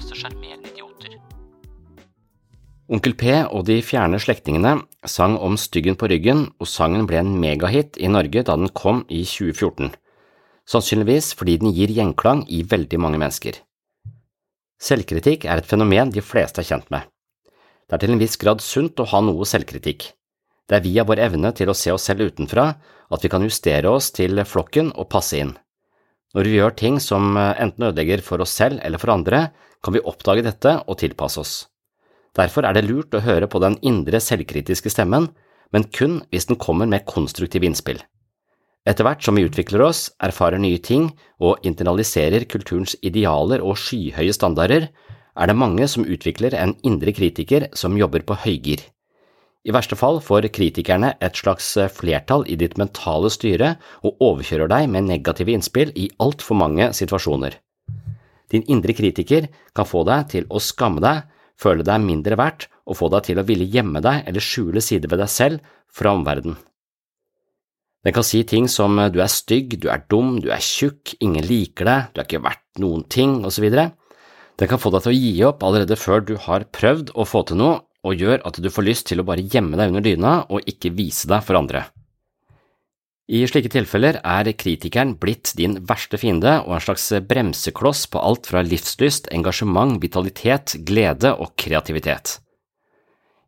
Til sjarmerende idioter. Onkel P og de fjerne slektningene sang om Styggen på ryggen, og sangen ble en megahit i Norge da den kom i 2014, sannsynligvis fordi den gir gjenklang i veldig mange mennesker. Selvkritikk er et fenomen de fleste er kjent med. Det er til en viss grad sunt å ha noe selvkritikk. Det er via vår evne til å se oss selv utenfra at vi kan justere oss til flokken og passe inn. Når vi gjør ting som enten ødelegger for oss selv eller for andre, kan vi oppdage dette og tilpasse oss. Derfor er det lurt å høre på den indre selvkritiske stemmen, men kun hvis den kommer med konstruktive innspill. Etter hvert som vi utvikler oss, erfarer nye ting og internaliserer kulturens idealer og skyhøye standarder, er det mange som utvikler en indre kritiker som jobber på høygir. I verste fall får kritikerne et slags flertall i ditt mentale styre og overkjører deg med negative innspill i altfor mange situasjoner. Din indre kritiker kan få deg til å skamme deg, føle deg mindre verdt og få deg til å ville gjemme deg eller skjule sider ved deg selv fra omverdenen. Den kan si ting som du er stygg, du er dum, du er tjukk, ingen liker deg, du er ikke verdt noen ting, osv. Den kan få deg til å gi opp allerede før du har prøvd å få til noe, og gjør at du får lyst til å bare gjemme deg under dyna og ikke vise deg for andre. I slike tilfeller er kritikeren blitt din verste fiende og en slags bremsekloss på alt fra livslyst, engasjement, vitalitet, glede og kreativitet.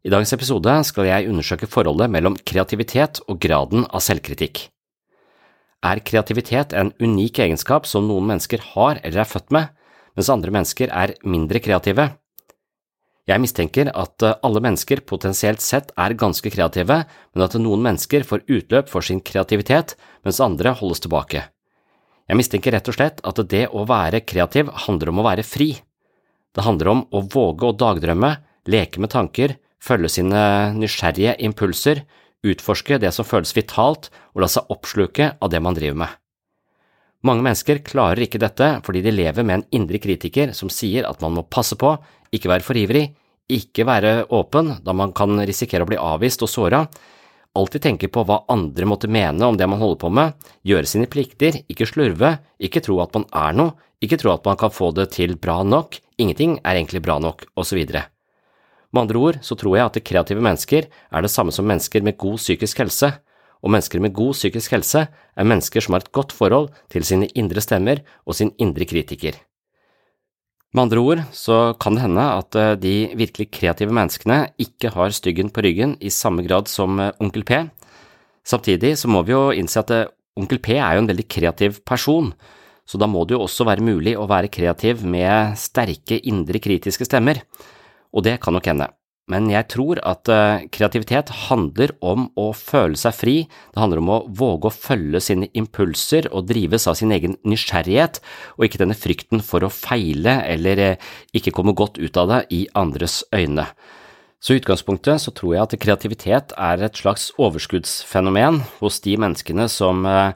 I dagens episode skal jeg undersøke forholdet mellom kreativitet og graden av selvkritikk. Er kreativitet en unik egenskap som noen mennesker har eller er født med, mens andre mennesker er mindre kreative? Jeg mistenker at alle mennesker potensielt sett er ganske kreative, men at noen mennesker får utløp for sin kreativitet, mens andre holdes tilbake. Jeg mistenker rett og slett at det å være kreativ handler om å være fri. Det handler om å våge å dagdrømme, leke med tanker, følge sine nysgjerrige impulser, utforske det som føles vitalt og la seg oppsluke av det man driver med. Mange mennesker klarer ikke dette fordi de lever med en indre kritiker som sier at man må passe på, ikke være for ivrig, ikke være åpen da man kan risikere å bli avvist og såra, alltid tenke på hva andre måtte mene om det man holder på med, gjøre sine plikter, ikke slurve, ikke tro at man er noe, ikke tro at man kan få det til bra nok, ingenting er egentlig bra nok, osv. Med andre ord så tror jeg at kreative mennesker er det samme som mennesker med god psykisk helse, og mennesker med god psykisk helse er mennesker som har et godt forhold til sine indre stemmer og sin indre kritiker. Med andre ord så kan det hende at eh, de virkelig kreative menneskene ikke har styggen på ryggen i samme grad som eh, Onkel P. Samtidig så må vi jo innse at eh, Onkel P er jo en veldig kreativ person, så da må det jo også være mulig å være kreativ med sterke indre kritiske stemmer, og det kan nok hende men jeg tror at eh, kreativitet handler om å føle seg fri, det handler om å våge å følge sine impulser og drives av sin egen nysgjerrighet, og ikke denne frykten for å feile eller eh, ikke komme godt ut av det i andres øyne. Så i utgangspunktet så tror jeg at kreativitet er et slags overskuddsfenomen hos de menneskene som eh,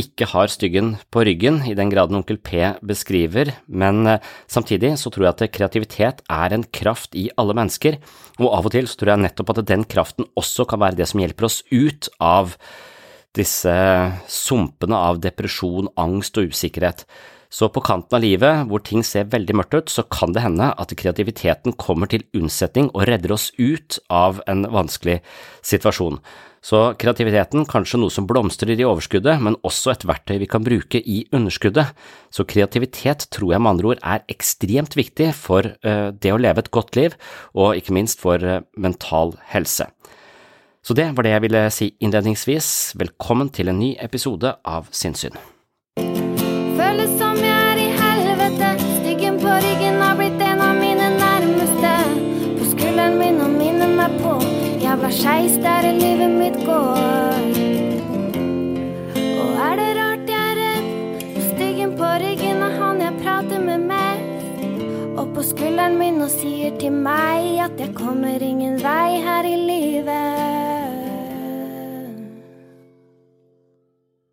ikke har styggen på ryggen, i den graden onkel P beskriver, men eh, samtidig så tror jeg at kreativitet er en kraft i alle mennesker, og av og til så tror jeg nettopp at den kraften også kan være det som hjelper oss ut av disse sumpene av depresjon, angst og usikkerhet. Så på kanten av livet, hvor ting ser veldig mørkt ut, så kan det hende at kreativiteten kommer til unnsetning og redder oss ut av en vanskelig situasjon. Så kreativiteten, kanskje noe som blomstrer i overskuddet, men også et verktøy vi kan bruke i underskuddet. Så kreativitet tror jeg med andre ord er ekstremt viktig for uh, det å leve et godt liv, og ikke minst for uh, mental helse. Så det var det jeg ville si innledningsvis. Velkommen til en ny episode av Sinnsyn. Føles som jeg på skulderen min og sier til meg at jeg kommer ingen vei her i livet.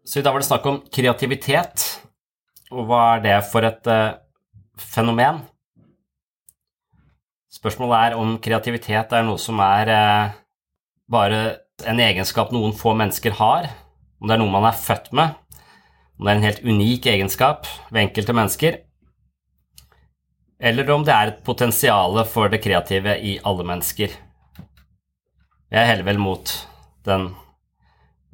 Så i dag var det snakk om kreativitet, og hva er det for et uh, fenomen? Spørsmålet er om kreativitet er noe som er uh, bare en egenskap noen få mennesker har, om det er noe man er født med, om det er en helt unik egenskap ved enkelte mennesker, eller om det er et potensial for det kreative i alle mennesker. Jeg heller vel mot den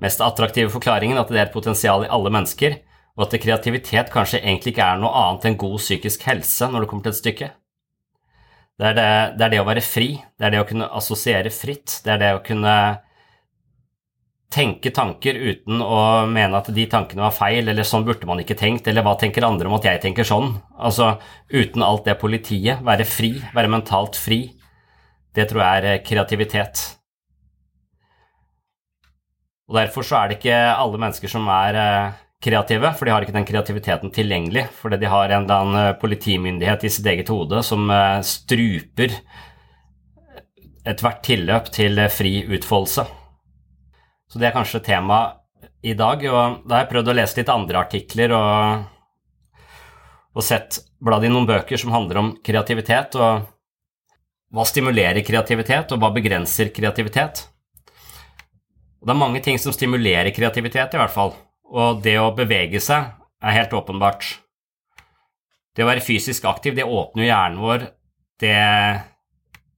mest attraktive forklaringen, at det er et potensial i alle mennesker, og at kreativitet kanskje egentlig ikke er noe annet enn god psykisk helse når det kommer til et stykke. Det er det, det er det, å være fri, det er det å kunne assosiere fritt, det er det å kunne tenke tanker uten å mene at de tankene var feil, eller sånn burde man ikke tenkt, eller hva tenker andre om at jeg tenker sånn? Altså uten alt det politiet, være fri, være mentalt fri, det tror jeg er kreativitet. Og Derfor så er det ikke alle mennesker som er eh, kreative, for de har ikke den kreativiteten tilgjengelig. Fordi de har en eller annen eh, politimyndighet i sitt eget hode som eh, struper ethvert tilløp til eh, fri utfoldelse. Så det er kanskje tema i dag. Og da har jeg prøvd å lese litt andre artikler og, og sett bladd i noen bøker som handler om kreativitet, og hva stimulerer kreativitet, og hva begrenser kreativitet. Og det er mange ting som stimulerer kreativitet, i hvert fall. Og det å bevege seg er helt åpenbart. Det å være fysisk aktiv, det åpner jo hjernen vår. Det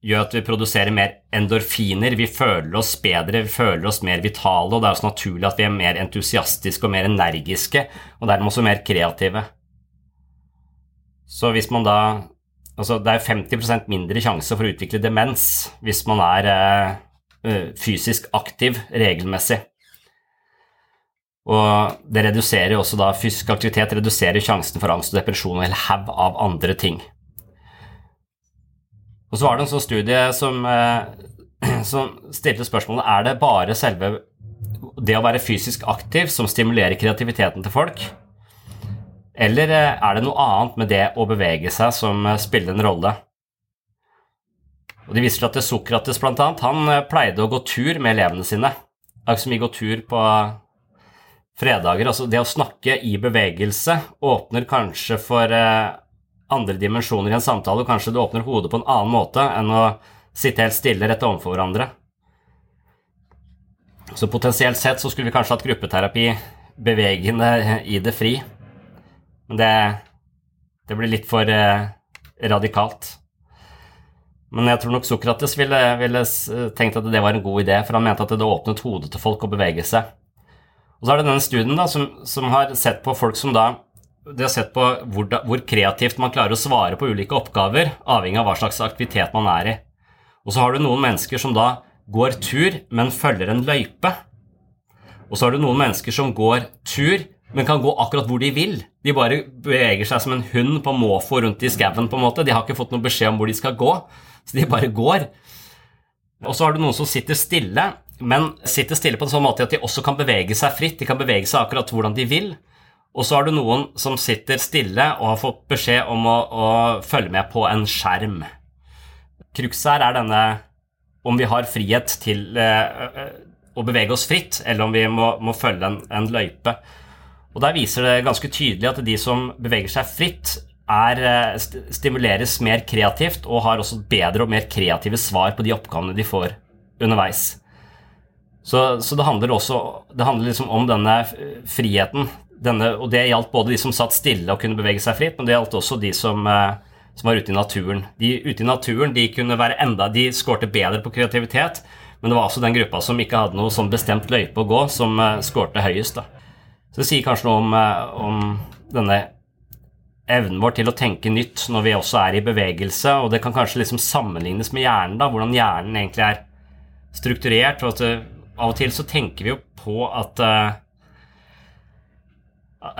gjør at vi produserer mer endorfiner. Vi føler oss bedre, vi føler oss mer vitale, og det er også naturlig at vi er mer entusiastiske og mer energiske, og dermed også mer kreative. Så hvis man da Altså, det er 50% mindre sjanse for å utvikle demens hvis man er eh, fysisk aktiv regelmessig. Og det reduserer også da fysisk aktivitet reduserer sjansen for angst og depresjon og en haug av andre ting. Og så var det en sånn studie som, eh, som stilte spørsmålet er det bare selve det å være fysisk aktiv som stimulerer kreativiteten til folk, eller eh, er det noe annet med det å bevege seg som eh, spiller en rolle? Og De viser til at Sokrates blant annet, han pleide å gå tur med elevene sine. Akkurat som vi går tur på fredager. Altså det å snakke i bevegelse åpner kanskje for andre dimensjoner i en samtale, og kanskje det åpner hodet på en annen måte enn å sitte helt stille rett overfor hverandre. Så potensielt sett så skulle vi kanskje hatt gruppeterapi bevegende i det fri. Men det, det blir litt for eh, radikalt. Men jeg tror nok Sokrates ville, ville, tenkt at det var en god idé, for han mente at det åpnet hodet til folk å bevege seg. Og så er det denne studien da, som, som har sett på folk som da de har sett på hvor, hvor, kreativt man klarer å svare på ulike oppgaver, avhengig av hva slags aktivitet man er i. Og så har du noen mennesker som da går tur, men følger en løype. Og så har du noen mennesker som går tur, men kan gå akkurat hvor de vil. De bare beveger seg som en hund på måfå rundt i skauen. De har ikke fått noen beskjed om hvor de skal gå, så de bare går. Og så har du noen som sitter stille, men sitter stille på en sånn måte at de også kan bevege seg fritt. De kan bevege seg akkurat hvordan de vil. Og så har du noen som sitter stille og har fått beskjed om å, å følge med på en skjerm. Cruxet her er denne om vi har frihet til eh, å bevege oss fritt, eller om vi må, må følge en, en, løype. Og Der viser det ganske tydelig at de som beveger seg fritt, er, st stimuleres mer kreativt og har også bedre og mer kreative svar på de oppgavene de får underveis. Så, så det handler også det handler liksom om denne friheten denne, og det gjaldt både de som satt stille og kunne bevege seg fritt, men det gjaldt også de som, eh, som var ute i naturen. De ute i naturen de kunne være enda, de skårte bedre på kreativitet, men det var også den gruppa som ikke hadde noe sånn bestemt løype å gå, som uh, skårte høyest. Da. Så det sier kanskje noe om, uh, om, denne evnen vår til å tenke nytt når vi også er i bevegelse, og det kan kanskje liksom sammenlignes med hjernen, da, hvordan hjernen egentlig er strukturert. og at Av og til så tenker vi jo på at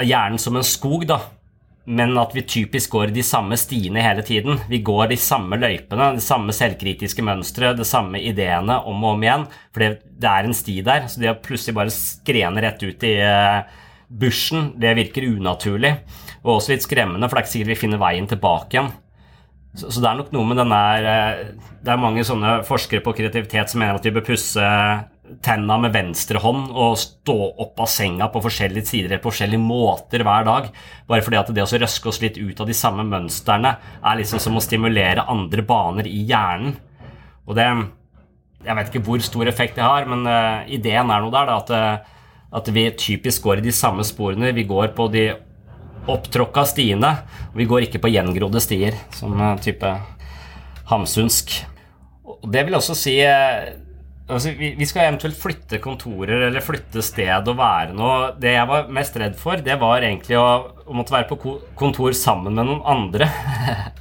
hjernen som en skog, da. Men at vi typisk går de samme stiene hele tiden. Vi går de samme løypene, de samme selvkritiske mønstre, de samme ideene om og om igjen. For det er en sti der. Så det å plutselig bare skrene rett ut i uh, bushen, det virker unaturlig. Og også litt skremmende, for det er ikke sikkert vi finner veien tilbake igjen. Så, så det er nok noe med den der uh, Det er mange sånne forskere på kreativitet som mener at vi bør pusse tenna med venstre hånd og stå opp av senga på forskjellige sider på forskjellige måter hver dag. Bare fordi at det å røske oss litt ut av de samme mønstrene er liksom som å stimulere andre baner i hjernen. Og det Jeg vet ikke hvor stor effekt det har, men uh, ideen er noe der. Da, at, uh, at vi typisk går i de samme sporene. Vi går på de opptråkka stiene. Og vi går ikke på gjengrodde stier, som uh, type hamsunsk. Og det vil også si Altså, vi, vi, skal eventuelt flytte kontorer eller flytte sted og være noe. Det jeg var mest redd for, det var egentlig å, å måtte være på kontor sammen med noen andre.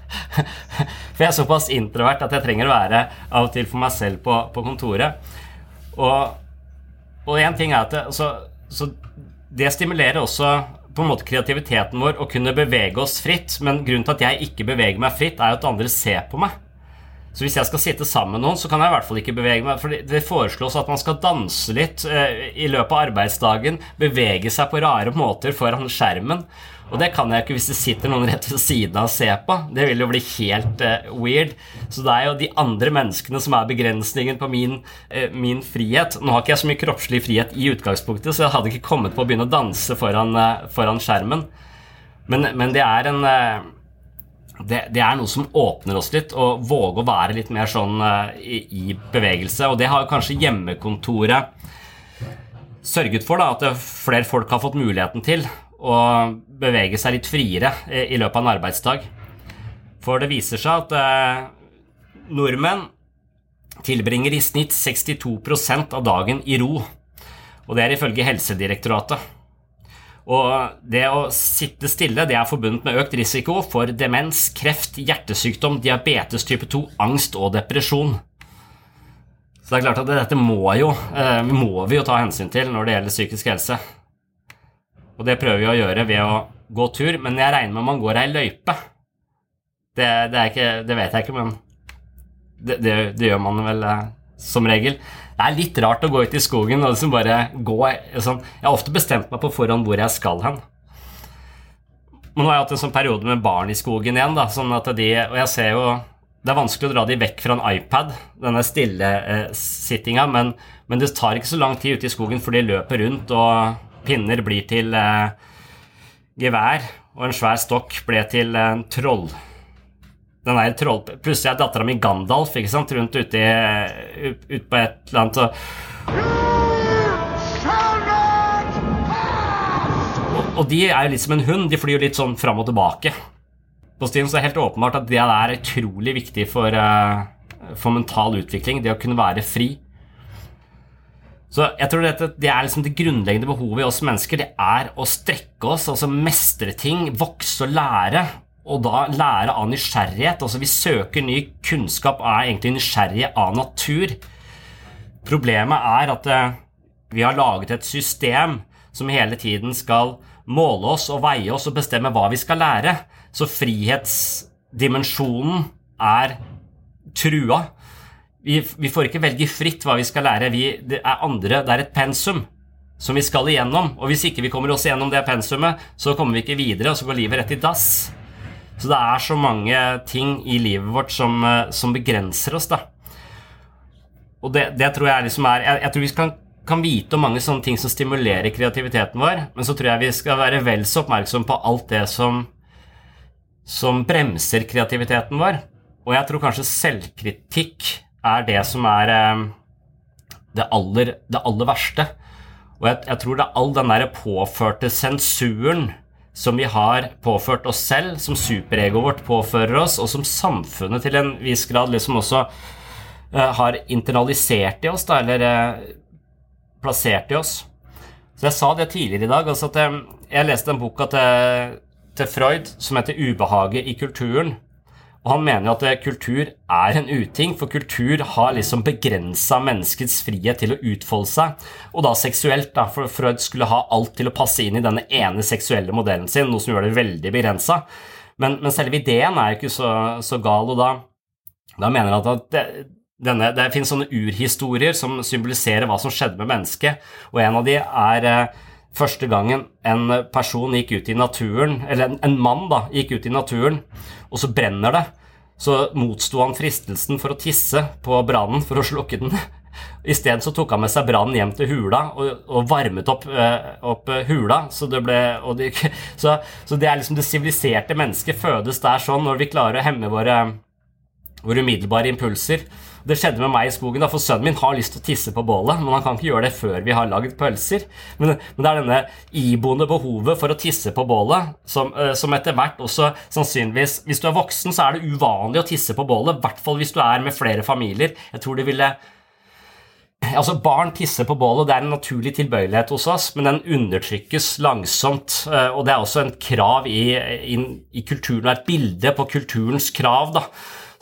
for jeg er såpass introvert at jeg trenger å være av og til for meg selv på, på kontoret. Og en ting er at det, altså, så det stimulerer også på en måte kreativiteten vår å kunne bevege oss fritt. Men grunnen til at jeg ikke beveger meg fritt, er jo at andre ser på meg. Så hvis jeg skal sitte sammen med noen, så kan jeg i hvert fall ikke bevege meg. For det foreslås at man skal danse litt eh, i løpet av arbeidsdagen. Bevege seg på rare måter foran skjermen. Og det kan jeg ikke hvis det sitter noen rett ved siden av og ser på. Det vil jo bli helt eh, weird. Så det er jo de andre menneskene som er begrensningen på min, eh, min, frihet. Nå har ikke jeg så mye kroppslig frihet i utgangspunktet, så jeg hadde ikke kommet på å begynne å danse foran, uh, foran skjermen. Men, men, det er en det, det, er noe som åpner oss litt, og våge å være litt mer sånn uh, i, i, bevegelse. Og det har kanskje hjemmekontoret sørget for, da, at flere folk har fått muligheten til å bevege seg litt friere i, i løpet av en arbeidsdag. For det viser seg at uh, nordmenn tilbringer i snitt 62% av dagen i ro. Og det er ifølge Helsedirektoratet. Og det å sitte stille det er forbundet med økt risiko for demens, kreft, hjertesykdom, diabetes type 2, angst og depresjon. Så det er klart at dette må, jo, eh, må vi jo ta hensyn til når det gjelder psykisk helse. Og det prøver vi å gjøre ved å gå tur, men jeg regner med man går ei løype. Det, det, ikke, det, vet jeg ikke, men det, det, det gjør man vel eh, som regel. Det er litt rart å gå ut i skogen og liksom bare gå sånn. Jeg har ofte bestemt meg på forhånd hvor jeg skal hen. Men nå har jeg hatt en sånn periode med barn i skogen igjen. Da, sånn at de, og jeg ser jo Det er vanskelig å dra de vekk fra en iPad, denne stillesittinga, eh, men, men, det tar ikke så lang tid ute i skogen for de løper rundt, og pinner blir til eh, gevær, og en svær stokk ble til en troll den der troll... Plutselig er dattera mi Gandalf ikke sant, rundt ute eh, ut, på et eller annet og og, de er jo litt som en hund. De flyr jo litt sånn fram og tilbake. På stien så er det helt åpenbart at det er utrolig viktig for, eh, for mental utvikling. Det å kunne være fri. Så jeg tror dette, Det er liksom det grunnleggende behovet i oss mennesker. Det er å strekke oss, altså mestre ting, vokse og lære. Og da lære av nysgjerrighet. altså Vi søker ny kunnskap og er egentlig nysgjerrige av natur. Problemet er at uh, vi har laget et system som hele tiden skal måle oss og veie oss og bestemme hva vi skal lære. Så frihetsdimensjonen er trua. Vi, vi, får ikke velge fritt hva vi skal lære. Vi, det er andre, det er et pensum som vi skal igjennom. Og hvis ikke vi kommer oss igjennom det pensumet, så kommer vi ikke videre, og så går livet rett i dass. Så det er så mange ting i livet vårt som, eh, som begrenser oss, da. Og det, det tror jeg liksom er Jeg, jeg tror vi kan kan vite om mange sånne ting som stimulerer kreativiteten vår, men så tror jeg vi skal være vel så oppmerksom på alt det som, som bremser kreativiteten vår. Og jeg tror kanskje selvkritikk er det som er eh, det aller, det aller verste. Og jeg, jeg, tror det er all den der påførte sensuren som vi har påført oss selv, som superegoet vårt påfører oss, og som samfunnet til en viss grad liksom også uh, har internalisert i oss, da, eller uh, plassert i oss. Så jeg sa det tidligere i dag. altså Jeg, jeg leste en boka til, til, Freud som heter 'Ubehaget i kulturen'. Og Han mener jo at eh, kultur er en uting, for kultur har liksom begrensa menneskets frihet til å utfolde seg. Og da seksuelt, da, for Freud skulle ha alt til å passe inn i denne ene seksuelle modellen sin, noe som gjør det veldig begrensa. Men, men, selve ideen er jo ikke så, så gal, og da, da mener han at det, denne, det finnes sånne urhistorier som symboliserer hva som skjedde med mennesket, og en av de er eh, første gangen en person gikk ut i naturen, eller en, en mann da, gikk ut i naturen, og så brenner det. Så motsto han fristelsen for å tisse på brannen for å slukke den. Isteden tok han med seg brannen hjem til hula og, og varmet opp, øh, opp, hula. Så det, ble, det, så, så det er liksom det siviliserte mennesket fødes der sånn når vi klarer å hemme våre, våre umiddelbare impulser. Det skjedde med meg i skogen, da, for sønnen min har lyst til å tisse på bålet, men han kan ikke gjøre det før vi har lagd pølser. Men, men, det er denne iboende behovet for å tisse på bålet som, uh, som, etter hvert også sannsynligvis Hvis du er voksen, så er det uvanlig å tisse på bålet, i hvert fall hvis du er med flere familier. Jeg tror det ville Altså, Barn tisser på bålet, det er en naturlig tilbøyelighet hos oss, men den undertrykkes langsomt. Eh, og det er også en krav i, i, i kulturen, og et bilde på kulturens krav. da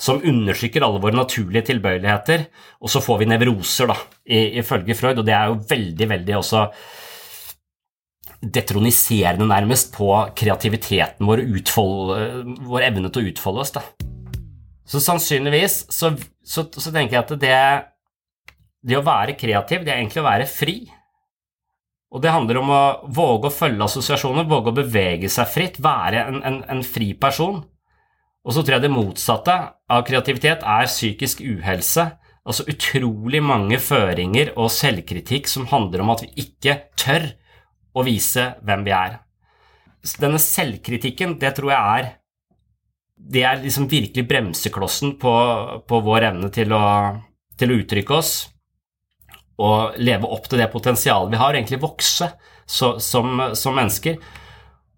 som undertrykker alle våre naturlige tilbøyeligheter, og så får vi nevroser, da, ifølge Freud, og det er jo veldig, veldig også detroniserende nærmest på kreativiteten vår, utfolde, vår evne til å utfolde oss. Da. Så sannsynligvis så, så, så, tenker jeg at det, det å være kreativ, det er egentlig å være fri. Og det handler om å våge å følge assosiasjoner, våge å bevege seg fritt, være en, en, en fri person. Og så tror jeg det motsatte av kreativitet er psykisk uhelse. Altså utrolig mange føringer og selvkritikk som handler om at vi ikke tør å vise hvem vi er. Denne selvkritikken, det tror jeg er Det er liksom virkelig bremseklossen på, på vår evne til å, til å, uttrykke oss og leve opp til det potensialet vi har, egentlig vokse så, som, som mennesker.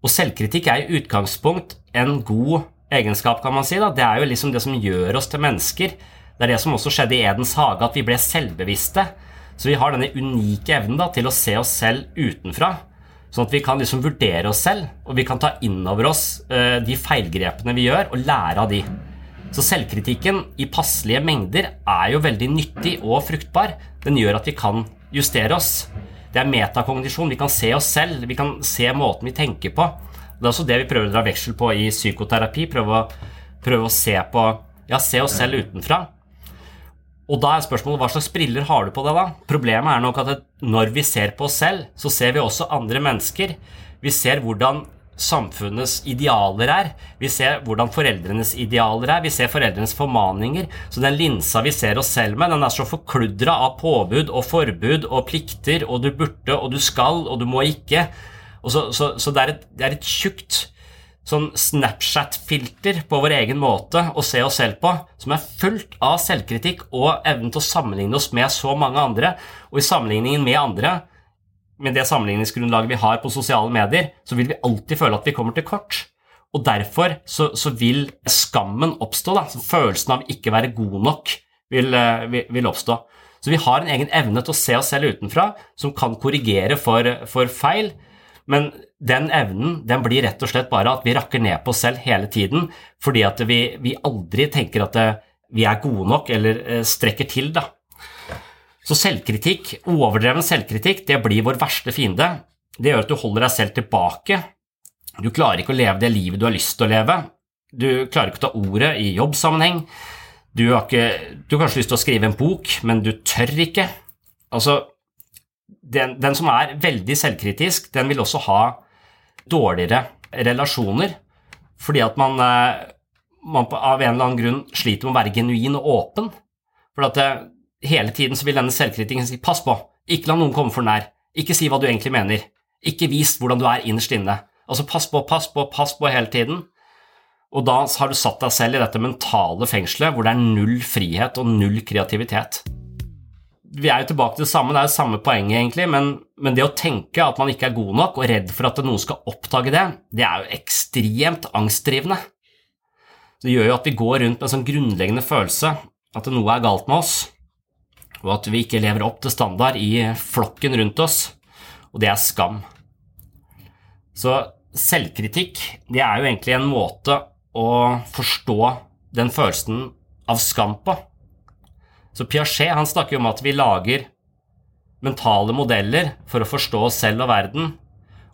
Og selvkritikk er i utgangspunkt en god egenskap, kan man si. Da. Det er jo liksom det som gjør oss til mennesker. Det er det som også skjedde i Edens hage, at vi ble selvbevisste. Så vi har denne unike evnen da, til å se oss selv utenfra. Sånn at vi kan liksom vurdere oss selv, og vi kan ta inn over oss uh, de feilgrepene vi gjør, og lære av de. Så selvkritikken i passelige mengder er jo veldig nyttig og fruktbar. Den gjør at vi kan justere oss. Det er metakognisjon. Vi kan se oss selv, vi kan se måten vi tenker på. Det er også det vi prøver å dra veksel på i psykoterapi. Prøve å, prøve å se på ja, se oss selv utenfra. Og da er spørsmålet hva slags briller har du på deg da? Problemet er nok at når vi ser på oss selv, så ser vi også andre mennesker. Vi ser hvordan samfunnets idealer er. Vi ser hvordan foreldrenes idealer er. Vi ser foreldrenes formaninger. Så den linsa vi ser oss selv med, den er så forkludra av påbud og forbud og plikter og du burde og du skal og du må ikke. Så, så, så, det er et, et tjukt sånn Snapchat-filter på vår egen måte å se oss selv på, som er fullt av selvkritikk og evnen til å sammenligne oss med så mange andre. Og i sammenligningen med andre med det sammenligningsgrunnlaget vi har på sosiale medier, så vil vi alltid føle at vi kommer til kort. Og derfor så, så vil skammen oppstå. Da. Følelsen av ikke være god nok vil, eh, vil, vil, oppstå. Så vi har en egen evne til å se oss selv utenfra som kan korrigere for, for feil. Men den evnen den blir rett og slett bare at vi rakker ned på oss selv hele tiden, fordi at vi, vi aldri tenker at det, vi er gode nok eller eh, strekker til. da. Så selvkritikk, overdreven selvkritikk, det blir vår verste fiende. Det gjør at du holder deg selv tilbake. Du klarer ikke å leve det livet du har lyst til å leve. Du klarer ikke å ta ordet i jobbsammenheng. Du har, ikke, du har kanskje lyst til å skrive en bok, men du tør ikke. Altså, den, den som er veldig selvkritisk, den vil også ha dårligere relasjoner, fordi at man, eh, man av en eller annen grunn sliter med å være genuin og åpen. For at det, eh, hele tiden så vil denne selvkritikken si 'pass på, ikke la noen komme for nær', ikke si hva du egentlig mener, ikke vis hvordan du er innerst inne. Altså pass på, pass på, pass på hele tiden. Og da har du satt deg selv i dette mentale fengselet hvor det er null frihet og null kreativitet. Vi er jo tilbake til det samme, det er jo samme poenget, egentlig, men, men, det å tenke at man ikke er god nok og redd for at noen skal oppdage det, det er jo ekstremt angstdrivende. Det gjør jo at vi går rundt med en sånn grunnleggende følelse at noe er galt med oss og at vi ikke lever opp til standard i flokken rundt oss, og det er skam. Så selvkritikk det er jo egentlig en måte å forstå den følelsen av skam på. Så Piaget han snakker om at vi lager mentale modeller for å forstå oss selv og verden,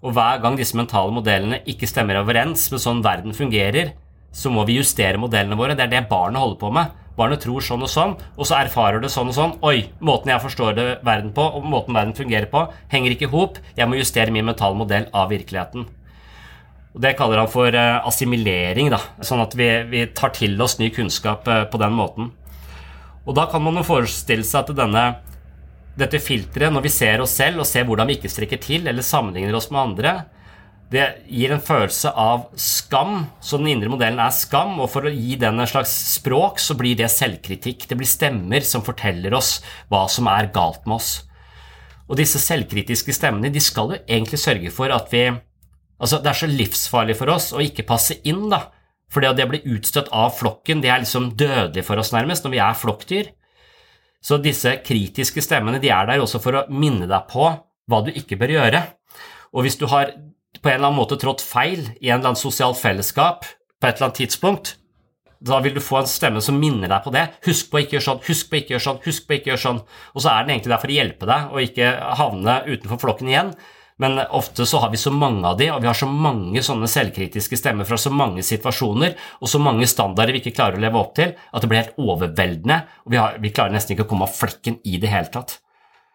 og hver gang disse mentale modellene ikke stemmer overens med sånn verden fungerer, så må vi justere modellene våre. Det er det barnet holder på med. Barnet tror sånn og sånn, og så erfarer det sånn og sånn. Oi, måten jeg forstår det verden på, og måten verden fungerer på, henger ikke i hop. Jeg må justere min mentale modell av virkeligheten. Og Det kaller han for uh, assimilering, da. sånn at vi, vi, tar til oss ny kunnskap uh, på den måten. Og Da kan man jo forestille seg at denne, dette filteret, når vi ser oss selv og ser hvordan vi ikke strekker til eller sammenligner oss med andre, det gir en følelse av skam, så den indre modellen er skam. Og for å gi den en slags språk, så blir det selvkritikk. Det blir stemmer som forteller oss hva som er galt med oss. Og disse selvkritiske stemmene de skal jo egentlig sørge for at vi Altså, det er så livsfarlig for oss å ikke passe inn, da. For det å bli utstøtt av flokken, det er liksom dødelig for oss, nærmest, når vi er flokkdyr. Så disse kritiske stemmene de er der også for å minne deg på hva du ikke bør gjøre. Og hvis du har på en eller annen måte trådt feil i en eller annen sosial fellesskap på et eller annet tidspunkt, da vil du få en stemme som minner deg på det. Husk på å ikke gjøre sånn, husk på å ikke gjøre sånn, husk på å ikke gjøre sånn. Og så er den egentlig der for å hjelpe deg og ikke havne utenfor flokken igjen. Men ofte så har vi så mange av de, og vi har så mange sånne selvkritiske stemmer fra så mange situasjoner og så mange standarder vi ikke klarer å leve opp til, at det blir helt overveldende, og vi, har, vi klarer nesten ikke å komme av flekken i det hele tatt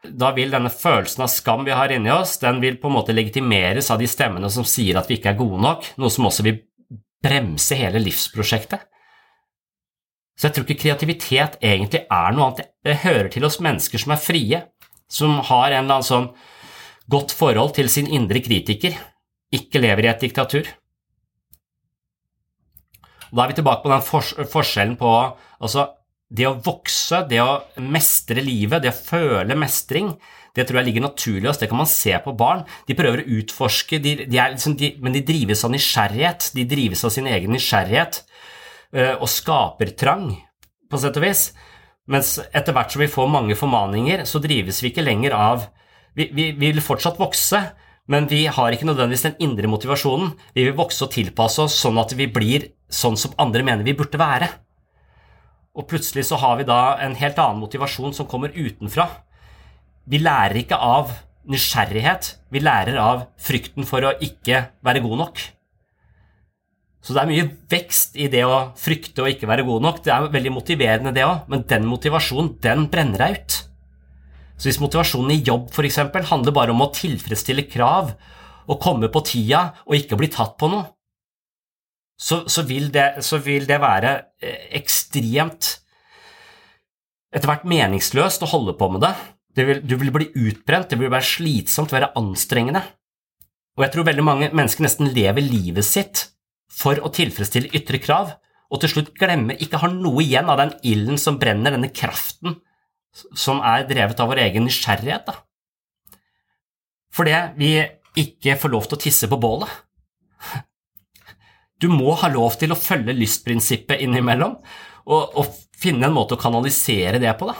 da vil denne følelsen av skam vi har inni oss, den vil på en måte legitimeres av de stemmene som sier at vi ikke er gode nok, noe som også vil bremse hele livsprosjektet. Så jeg tror ikke kreativitet egentlig er noe annet. Det hører til oss mennesker som er frie, som har en eller annen sånn godt forhold til sin indre kritiker, ikke lever i et diktatur. Da er vi tilbake på den forskjellen på altså, det å vokse, det å mestre livet, det å føle mestring, det tror jeg ligger naturlig i. Det kan man se på barn. De prøver å utforske, de, de liksom, de, men de drives av nysgjerrighet. De drives av sin egen nysgjerrighet uh, og skapertrang, på sett og vis. Mens etter hvert som vi får mange formaninger, så drives vi ikke lenger av Vi, vi, vi vil fortsatt vokse, men vi har ikke nødvendigvis den indre motivasjonen. Vi vil vokse og tilpasse oss sånn at vi blir sånn som andre mener vi burde være. Og plutselig så har vi da en helt annen motivasjon som kommer utenfra. Vi lærer ikke av nysgjerrighet, vi lærer av frykten for å ikke være god nok. Så det er mye vekst i det å frykte å ikke være god nok. Det er veldig motiverende, det òg, men den motivasjonen, den brenner deg ut. Så hvis motivasjonen i jobb f.eks. handler bare om å tilfredsstille krav og komme på tida og ikke bli tatt på noe, så, så, vil, det, så vil det være eh, ekstremt etter hvert meningsløst å holde på med det. det vil, du vil bli utbrent, det vil være slitsomt, være anstrengende. Og jeg tror veldig mange mennesker nesten lever livet sitt for å tilfredsstille ytre krav, og til slutt glemmer, ikke har noe igjen av den ilden som brenner, denne kraften som er drevet av vår egen nysgjerrighet. Da. fordi vi ikke får lov til å tisse på bålet. Du må ha lov til å følge lystprinsippet innimellom, og, og finne en måte å kanalisere det på. da.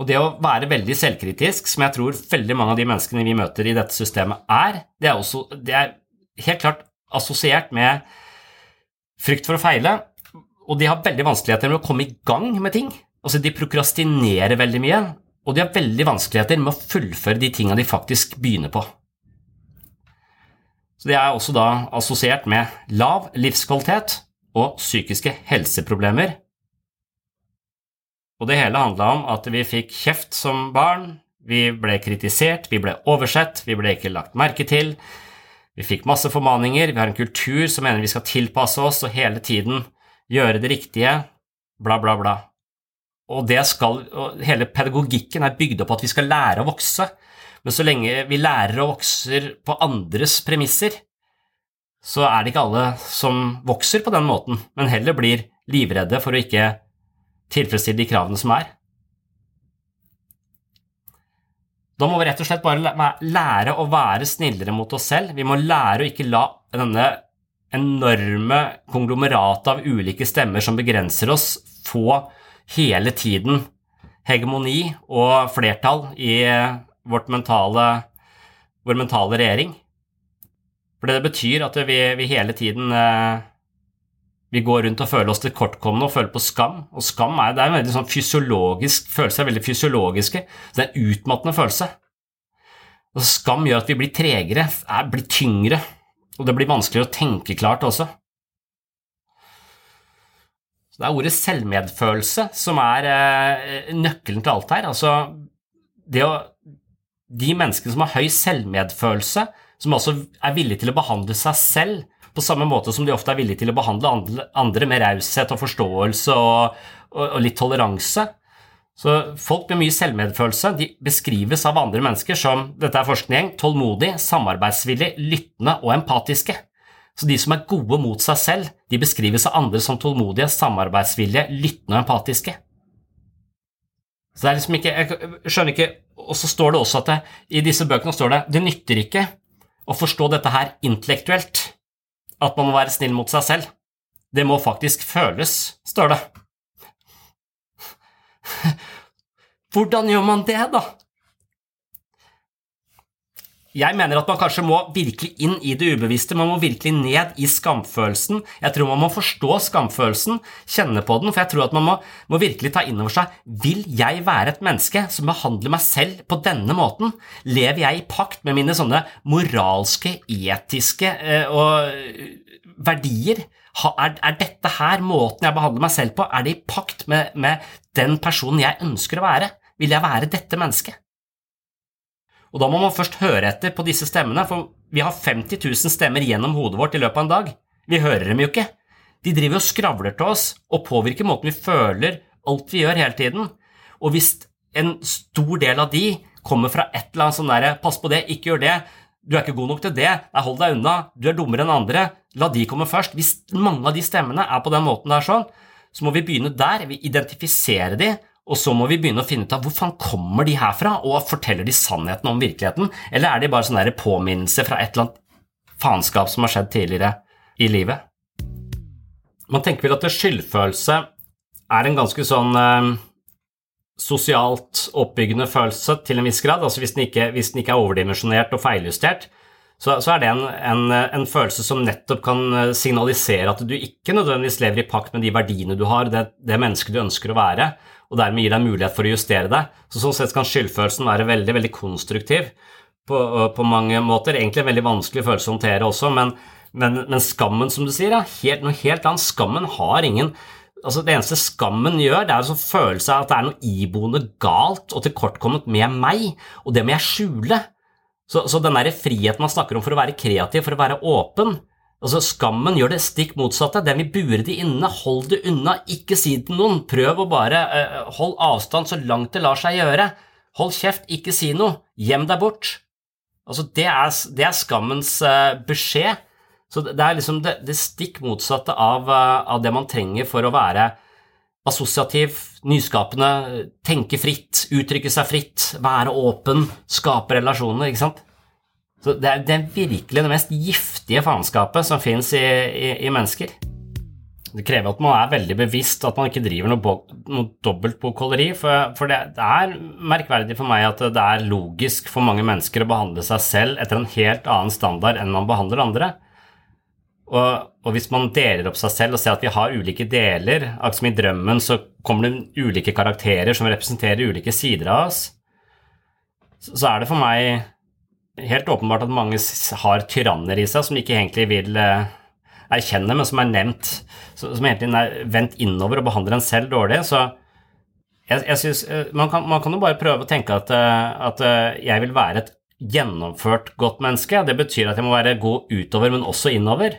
Og det å være veldig selvkritisk, som jeg tror veldig mange av de menneskene vi møter i dette systemet er, det er, også, det er helt klart assosiert med frykt for å feile, og de har veldig vanskeligheter med å komme i gang med ting. Altså, de prokrastinerer veldig mye, og de har veldig vanskeligheter med å fullføre de tingene de faktisk begynner på. Så Det er også da assosiert med lav livskvalitet og psykiske helseproblemer og det hele handla om at vi fikk kjeft som barn, vi ble kritisert, vi ble oversett, vi ble ikke lagt merke til. Vi fikk masse formaninger, vi har en kultur som mener vi skal tilpasse oss og hele tiden gjøre det riktige, bla, bla, bla. Og, skal, og hele pedagogikken er bygd opp på at vi skal lære å vokse, men så lenge vi lærer og vokser på andres premisser, så er det ikke alle som vokser på den måten, men heller blir livredde for å ikke tilfredsstille de kravene som er. Da må vi rett og slett bare lære å være snillere mot oss selv. Vi må lære å ikke la denne enorme konglomeratet av ulike stemmer som begrenser oss, få hele tiden hegemoni og flertall i mentale, vår mentale regjering. For det betyr at vi, vi hele tiden eh, vi går rundt og føler oss tilkortkomne og føler på skam. Og skam er, er en veldig sånn fysiologisk følelse, veldig fysiologiske. Det er en utmattende følelse. Og skam gjør at vi blir tregere, er, blir tyngre, og det blir vanskeligere å tenke klart også. Så det er ordet selvmedfølelse som er eh, nøkkelen til alt her. Altså, å, de menneskene som har høy selvmedfølelse, som også er villige til å behandle seg selv på samme måte som de ofte er villige til å behandle andre med raushet og forståelse og, og, og, litt toleranse. Så Folk med mye selvmedfølelse de beskrives av andre mennesker som dette er forskning, tålmodig, samarbeidsvillig, lyttende og empatiske. Så De som er gode mot seg selv, de beskrives av andre som tålmodige, samarbeidsvillige, lyttende og empatiske. Så det er liksom ikke, Jeg skjønner ikke Og så står det også at det, i disse bøkene står det det nytter ikke å forstå dette her intellektuelt at man må være snill mot seg selv. Det må faktisk føles, står det. Hvordan gjør man det, da? Jeg mener at man kanskje må virkelig inn i det ubevisste, man må virkelig ned i skamfølelsen. Jeg tror man må forstå skamfølelsen, kjenne på den, for jeg tror at man må, må virkelig ta inn over seg Vil jeg være et menneske som behandler meg selv på denne måten? Lever jeg i pakt med mine sånne moralske, etiske eh, og eh, verdier? Er, er, dette her måten jeg behandler meg selv på? Er det i pakt med, med den personen jeg ønsker å være? Vil jeg være dette mennesket? Og da må man først høre etter på disse stemmene, for vi har 50 000 stemmer gjennom hodet vårt i løpet av en dag. Vi hører dem jo ikke. De driver og skravler til oss og påvirker måten vi føler alt vi gjør hele tiden. Og hvis en stor del av de kommer fra et eller annet sånn derre 'pass på det, ikke gjør det', 'du er ikke god nok til det', nei, hold deg unna', 'du er dummere enn andre', la de komme først. Hvis mange av de stemmene er på den måten der sånn, så må vi begynne der. Vi identifiserer de, og så må vi begynne å finne ut av hvor faen kommer de herfra, og forteller de sannheten om virkeligheten, eller er de bare sånn påminnelse fra et eller annet faenskap som har skjedd tidligere i livet? Man tenker vel at skyldfølelse er en ganske sånn eh, sosialt oppbyggende følelse til en viss grad. altså Hvis den ikke, hvis den ikke er overdimensjonert og feiljustert, så, så, er det en, en, en, følelse som nettopp kan eh, signalisere at du ikke nødvendigvis lever i pakt med de verdiene du har, det, det mennesket du ønsker å være, og dermed gir deg mulighet for å justere deg. Så Sånn sett kan skyldfølelsen være veldig veldig konstruktiv på, på mange måter. Egentlig en veldig vanskelig følelse å håndtere også, men, men, men skammen, som du sier, er helt, noe helt annet. Skammen har ingen altså Det eneste skammen gjør, det er å føle seg at det er noe iboende galt og tilkortkommet med meg, og det må jeg skjule. Så, så den der friheten man snakker om for å være kreativ, for å være åpen, Altså, Skammen gjør det stikk motsatte. Den vil bure de inne. Hold det unna, ikke si det til noen. Prøv å bare uh, Hold avstand så langt det lar seg gjøre. Hold kjeft, ikke si noe. Gjem deg bort. Altså, det er, det er skammens uh, beskjed. Så det, er liksom det, det stikk motsatte av, uh, av, det man trenger for å være assosiativ, nyskapende, tenke fritt, uttrykke seg fritt, være åpen, skape relasjoner, ikke sant? Så det er, det er virkelig det mest giftige faenskapet som fins i, i, i, mennesker. Det krever at man er veldig bevisst, at man ikke driver noe, noe dobbeltbokholderi. For, for det, det, er merkverdig for meg at det er logisk for mange mennesker å behandle seg selv etter en helt annen standard enn man behandler andre. Og, og, hvis man deler opp seg selv og ser at vi har ulike deler, akkurat som i drømmen, så kommer det ulike karakterer som representerer ulike sider av oss, så, så er det for meg helt åpenbart at mange har tyranner i seg som ikke egentlig vil eh, erkjenne, men som er nevnt, som egentlig er vendt innover og behandler en selv dårlig. Så jeg, jeg synes, eh, man, kan, man kan jo bare prøve å tenke at, eh, at jeg vil være et gjennomført godt menneske. Det betyr at jeg må være god utover, men også innover.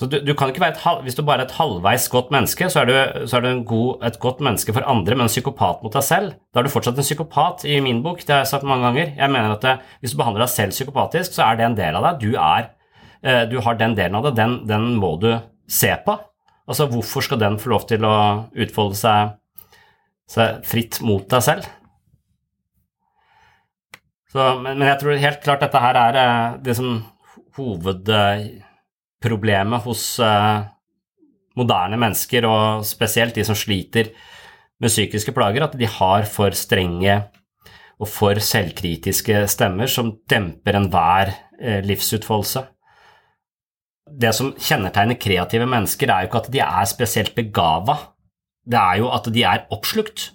Så du, du, kan ikke være et, Hvis du bare er et halvveis godt menneske, så er du, så er du god, et godt menneske for andre, men en psykopat mot deg selv. Da er du fortsatt en psykopat i min bok, det har jeg sagt mange ganger. Jeg mener at det, Hvis du behandler deg selv psykopatisk, så er det en del av deg. Du, er, eh, du har den delen av det, den, den, må du se på. Altså, Hvorfor skal den få lov til å utfolde seg, seg fritt mot deg selv? Så, men, men, jeg tror helt klart dette her er eh, det som hoved problemet hos uh, moderne mennesker, og spesielt de som sliter med psykiske plager, at de har for strenge og for selvkritiske stemmer som demper enhver uh, livsutfoldelse. Det som kjennetegner kreative mennesker, er jo ikke at de er spesielt begava, det er jo at de er oppslukt.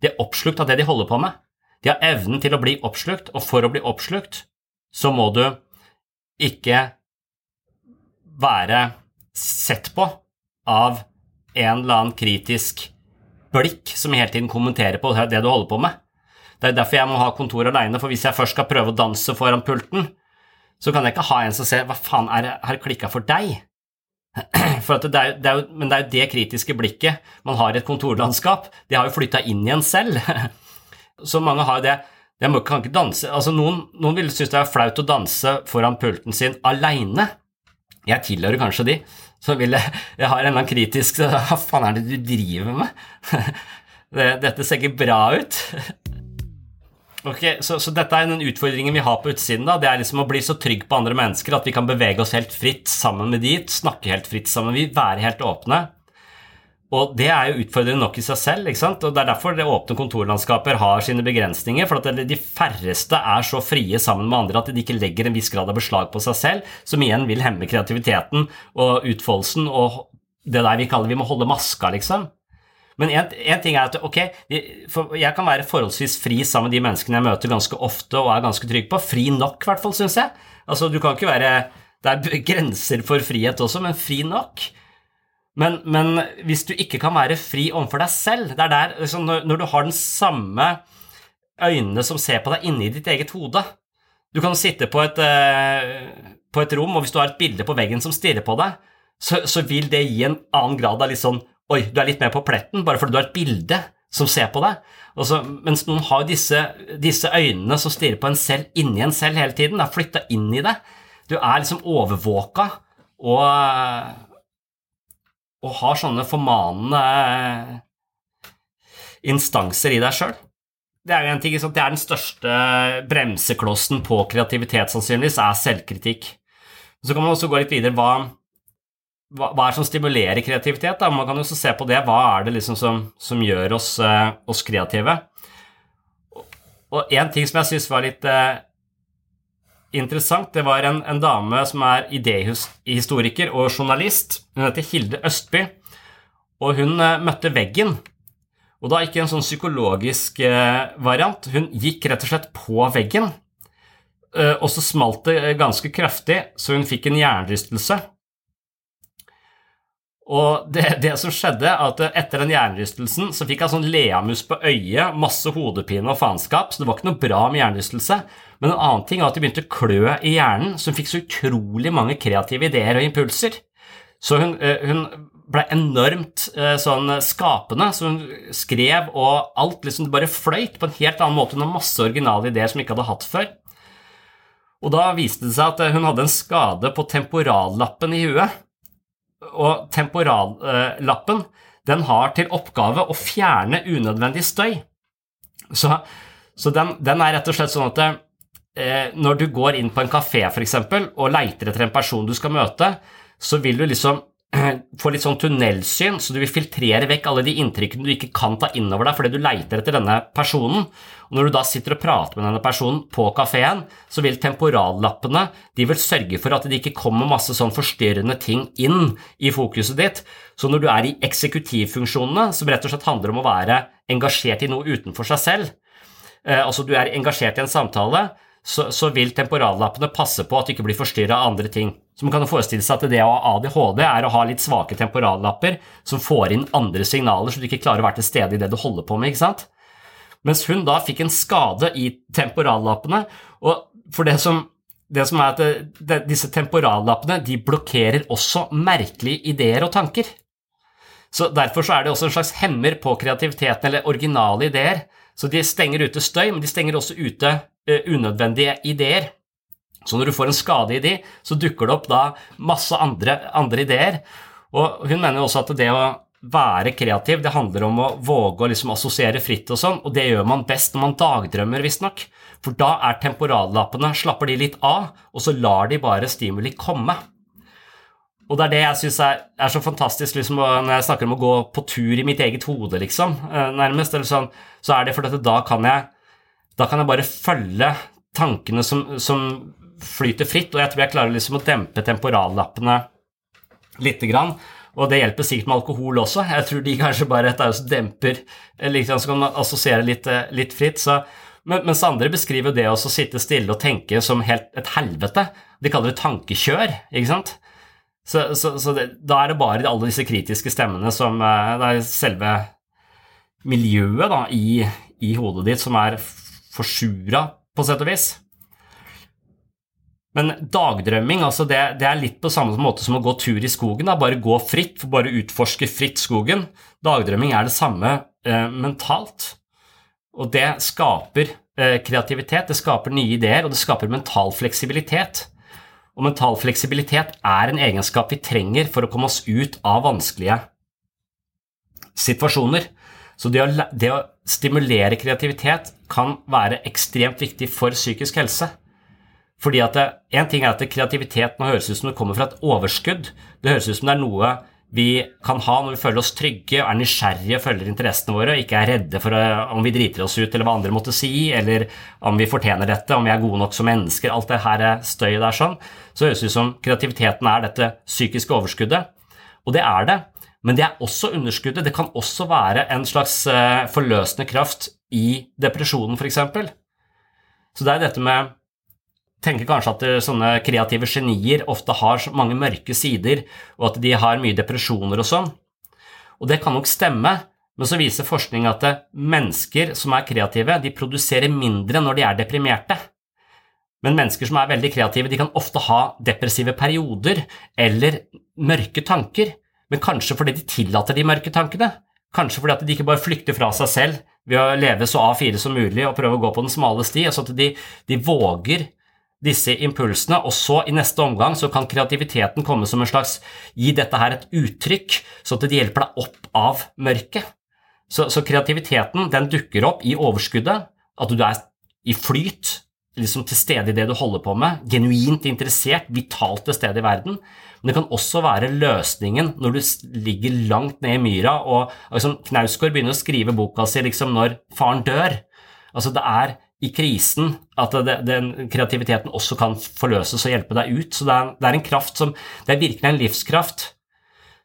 De er oppslukt av det de holder på med. De har evnen til å bli oppslukt, og for å bli oppslukt så må du ikke være sett på av en eller annen kritisk blikk som hele tiden kommenterer på det du holder på med. Det er derfor jeg må ha kontor alene, for hvis jeg først skal prøve å danse foran pulten, så kan jeg ikke ha en som ser hva faen er det har klikka for deg? For det er, det er men det er jo det kritiske blikket man har i et kontorlandskap. Det har jo flytta inn i en selv. Så mange har jo det. Jeg kan ikke danse. Altså Noen, noen vil synes det er flaut å danse foran pulten sin aleine. Jeg tilhører kanskje de. Så vil jeg, jeg har en eller annen kritisk Hva faen er det du driver med? Dette ser ikke bra ut. Ok, så, så, dette er den utfordringen vi har på utsiden. da, Det er liksom å bli så trygg på andre mennesker at vi kan bevege oss helt fritt sammen med dit, snakke helt fritt sammen med dem, være helt åpne. Og det er jo utfordrende nok i seg selv. ikke sant? Og Det er derfor det åpne kontorlandskaper har sine begrensninger. For at de færreste er så frie sammen med andre at de ikke legger en viss grad av beslag på seg selv, som igjen vil hemme kreativiteten og utfoldelsen og det der vi kaller vi må holde maska, liksom. Men en, ting er at ok, jeg kan være forholdsvis fri sammen med de menneskene jeg møter ganske ofte og er ganske trygg på. Fri nok, i hvert fall, syns jeg. Altså, du kan ikke være Det er grenser for frihet også, men fri nok. Men, men, hvis du ikke kan være fri overfor deg selv Det er der liksom, når, når, du har den samme øynene som ser på deg inni ditt eget hode, Du kan sitte på et, eh, på et rom, og hvis du har et bilde på veggen som stirrer på deg, så, så vil det gi en annen grad av litt sånn Oi, du er litt mer på pletten bare fordi du har et bilde som ser på deg. Så, mens noen har disse, disse, øynene som stirrer på en selv inni en selv hele tiden. Det er flytta inn i det. Du er liksom overvåka og, og har sånne formanende instanser i deg sjøl. Det er jo en ting, det er den største bremseklossen på kreativitet, sannsynligvis, er selvkritikk. Så kan man også gå litt videre. Hva, hva, hva er det som stimulerer kreativitet? Da? Man kan jo også se på det. Hva er det liksom som, som gjør oss, uh, oss, kreative? Og en ting som jeg syns var litt uh, interessant, det var en, en dame som er idéhistoriker og journalist. Hun heter Hilde Østby, og hun uh, møtte veggen og da ikke en sånn psykologisk eh, variant. Hun gikk rett og slett på veggen, eh, og så smalt det eh, ganske kraftig, så hun fikk en hjernerystelse. Og det, det, som skjedde, at etter den hjernerystelsen så fikk jeg sånn leamus på øyet, masse hodepine og faenskap, så det var ikke noe bra med hjernerystelse. Men en annen ting var at det begynte å klø i hjernen, så hun fikk så utrolig mange kreative ideer og impulser. Så hun, hun ble enormt eh, sånn skapende, så hun skrev, og alt liksom bare fløyt på en helt annen måte. Hun har masse originale ideer som hun ikke hadde hatt før. Og da viste det seg at eh, hun hadde en skade på temporallappen i huet. Og temporallappen den har til oppgave å fjerne unødvendig støy. Så, så den, den, er rett og slett sånn at eh, når du går inn på en kafé f.eks. og leiter etter en person du skal møte, så vil du liksom får litt sånn tunnelsyn, så du vil filtrere vekk alle de inntrykkene du ikke kan ta innover deg fordi du leiter etter denne personen. Og når du da sitter og prater med denne personen på kafeen, så vil temporallappene de vil sørge for at det ikke kommer masse sånn forstyrrende ting inn i fokuset ditt. Så når du er i eksekutivfunksjonene, som rett og slett handler om å være engasjert i noe utenfor seg selv, eh, altså du er engasjert i en samtale, så, så vil temporallappene passe på at du ikke blir forstyrra av andre ting. Så man kan forestille seg at det å ha ADHD er å ha litt svake temporallapper som får inn andre signaler, så du ikke klarer å være til stede i det du holder på med. ikke sant? Mens hun da fikk en skade i temporallappene, og for det som, det som er at det, det, disse temporallappene de blokkerer også merkelige ideer og tanker. Så Derfor så er det også en slags hemmer på kreativiteten eller originale ideer. Så de stenger ute støy, men de stenger også ute uh, unødvendige ideer. Så når du får en skade i de, så dukker det opp da masse andre, andre ideer. Og hun mener jo også at det å være kreativ, det handler om å våge å liksom assosiere fritt og sånn, og det gjør man best når man dagdrømmer, visstnok. For da er temporallappene, slapper de litt av, og så lar de bare stimuli komme. Og det er det jeg syns er, er, så fantastisk liksom, når jeg snakker om å gå på tur i mitt eget hode, liksom, eh, nærmest, sånn, så er det fordi da kan jeg, da kan jeg bare følge tankene som, som flyter fritt, og jeg tror jeg klarer liksom å dempe temporallappene lite grann. Og det hjelper sikkert med alkohol også. Jeg tror de kanskje bare dette demper liksom, Så kan man assosiere litt, eh, litt fritt. Så, men, mens andre beskriver det å sitte stille og tenke som helt et helvete. De kaller det tankekjør, ikke sant? Så, så, så det, da er det bare alle disse kritiske stemmene som eh, Det er selve miljøet da, i, i hodet ditt som er forsura, på sett og vis. Men dagdrømming altså det, det, er litt på samme måte som å gå tur i skogen. Da. Bare gå fritt, bare utforske fritt skogen. Dagdrømming er det samme eh, mentalt. Og det skaper eh, kreativitet, det skaper nye ideer, og det skaper mental fleksibilitet. Og mental fleksibilitet er en egenskap vi trenger for å komme oss ut av vanskelige situasjoner. Så det å, det å stimulere kreativitet kan være ekstremt viktig for psykisk helse. Fordi at En ting er at kreativitet nå høres ut som det kommer fra et overskudd. Det høres ut som det er noe vi kan ha når vi føler oss trygge, er nysgjerrige, følger interessene våre og ikke er redde for om vi driter oss ut eller hva andre måtte si, eller om vi fortjener dette, om vi er gode nok som mennesker. Alt det her støyet der sånn. Så høres det ut som kreativiteten er dette psykiske overskuddet. Og det er det. Men det er også underskuddet. Det kan også være en slags eh, forløsende kraft i depresjonen, f.eks. Så det er dette med tenker kanskje at eh, sånne kreative genier ofte har mange mørke sider, og at de har mye depresjoner og sånn. Og det kan nok stemme, men så viser forskning at eh, mennesker som er kreative, de produserer mindre når de er deprimerte. Men mennesker som er veldig kreative, de kan ofte ha depressive perioder eller mørke tanker, men kanskje fordi de tillater de mørke tankene. Kanskje fordi at de ikke bare flykter fra seg selv ved å leve så A4 som mulig og prøve å gå på den smale sti, altså at de, de våger disse impulsene, og så i neste omgang så kan kreativiteten komme som en slags gi dette her et uttrykk, så at det hjelper deg opp av mørket. Så, så kreativiteten den dukker opp i overskuddet, at du er i flyt, liksom til stede i det du holder på med, genuint interessert, vitalt til stede i verden. Men det kan også være løsningen når du ligger langt ned i myra, og liksom, Knausgård begynner å skrive boka si liksom når faren dør. Altså Det er i krisen at det, den kreativiteten også kan forløses og hjelpe deg ut. Så det er, det er en kraft som Det er virkelig en livskraft.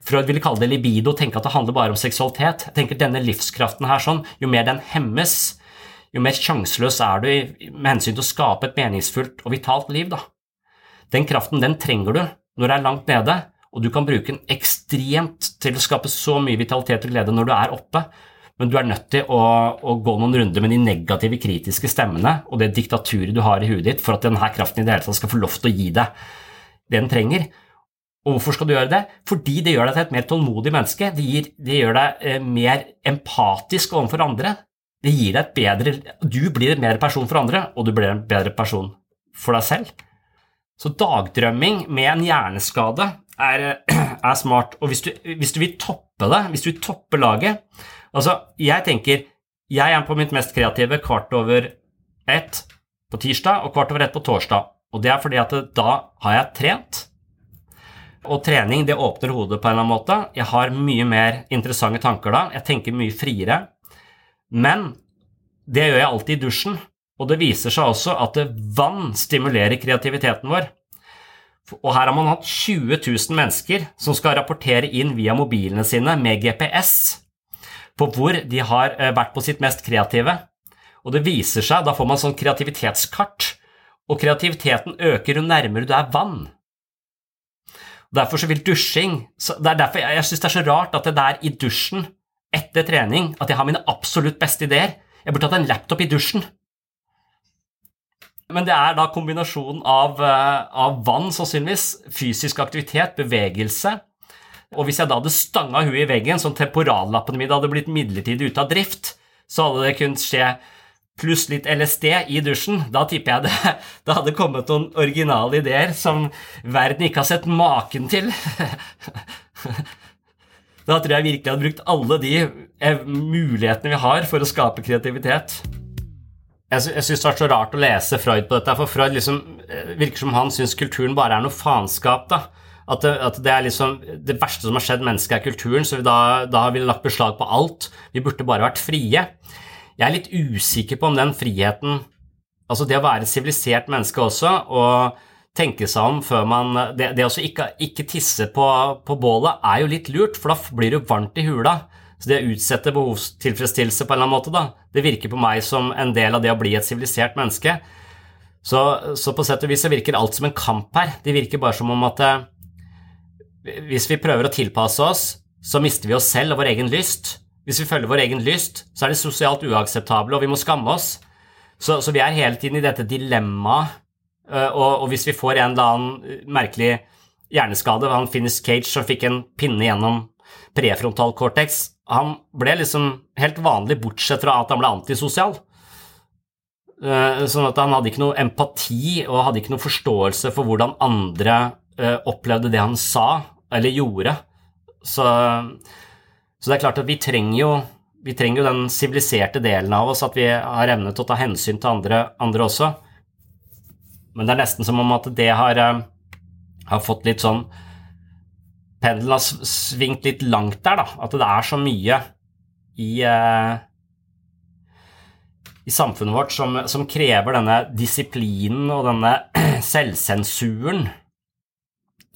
Freud ville kalle det libido, tenke at det handler bare om seksualitet. Jeg tenker Denne livskraften her, sånn, jo mer den hemmes, jo mer sjanseløs er du med hensyn til å skape et meningsfullt og vitalt liv. Da. Den kraften den trenger du når du er langt nede, og du kan bruke den ekstremt til å skape så mye vitalitet og glede når du er oppe, men du er nødt til å, å gå noen runder med de negative, kritiske stemmene og det diktaturet du har i huet ditt, for at denne kraften i det hele tatt skal få lov til å gi deg det den trenger. Og hvorfor skal du gjøre det? Fordi det gjør deg til et mer tålmodig menneske. Det, gir, det gjør deg eh, mer empatisk overfor andre. Det gir deg et bedre Du blir en bedre person for andre, og du blir en bedre person for deg selv. Så dagdrømming med en hjerneskade er, er smart. Og hvis du, hvis du, vil toppe det, hvis du vil toppe laget Altså, jeg tenker Jeg er på mitt mest kreative kvart over ett på tirsdag og kvart over ett på torsdag. Og det er fordi at da har jeg trent. Og trening det åpner hodet på en eller annen måte. Jeg har mye mer interessante tanker da. Jeg tenker mye friere. Men det gjør jeg alltid i dusjen. Og det viser seg også at vann stimulerer kreativiteten vår. Og her har man hatt 20 000 mennesker som skal rapportere inn via mobilene sine med GPS på hvor de har eh, vært på sitt mest kreative. Og det viser seg, da får man sånn kreativitetskart, og kreativiteten øker jo nærmere du er vann. Derfor så vil dusjing så Det er derfor jeg, jeg syns det er så rart at det der i dusjen etter trening at jeg har mine absolutt beste ideer. Jeg burde hatt en laptop i dusjen. Men det er da kombinasjonen av, eh, av vann, sannsynligvis, fysisk aktivitet, bevegelse. Og hvis jeg da hadde stanga huet i veggen, sånn temporallappene mine hadde blitt midlertidig ute av drift, så hadde det kunnet skje pluss litt LSD i dusjen. Da tipper jeg det, det hadde kommet noen originale ideer som verden ikke har sett maken til. Da tror jeg virkelig jeg hadde brukt alle de eh, mulighetene vi har for å skape kreativitet. Jeg, jeg syns det var så rart å lese Freud på dette, for Freud liksom, eh, virker som han syns kulturen bare er noe faenskap. da. At det, at det, er liksom det verste som har skjedd mennesket, er kulturen, så da, da har vi lagt beslag på alt. Vi burde bare vært frie. Jeg er litt usikker på om den friheten Altså det å være et sivilisert menneske også, og tenke seg om før man Det, det å ikke, ikke, tisse på, på, bålet er jo litt lurt, for da blir det jo varmt i hula. Så det å utsette behovstilfredsstillelse på en eller annen måte, da, det virker på meg som en del av det å bli et sivilisert menneske. Så, så, på sett og vis så virker alt som en kamp her. Det virker bare som om at hvis vi prøver å tilpasse oss, så mister vi oss selv og vår egen lyst. Hvis vi følger vår egen lyst, så er det sosialt uakseptable, og vi må skamme oss. Så, så vi er hele tiden i dette dilemmaet Eh, og, og, hvis vi får en eller annen eh, merkelig hjerneskade Han Finnish Cage som fikk en pinne gjennom prefrontal cortex Han ble liksom helt vanlig, bortsett fra at han ble antisosial. Eh, sånn at han hadde ikke noe empati og hadde ikke noe forståelse for hvordan andre opplevde det han sa eller gjorde. Så, så det er klart at vi trenger jo vi trenger jo den siviliserte delen av oss, at vi har evne til å ta hensyn til andre, andre også. Men det er nesten som om at det har, eh, har fått litt sånn Pendelen har svingt litt langt der, da. At det er så mye i, eh, i samfunnet vårt som, som, krever denne disiplinen og denne selvsensuren.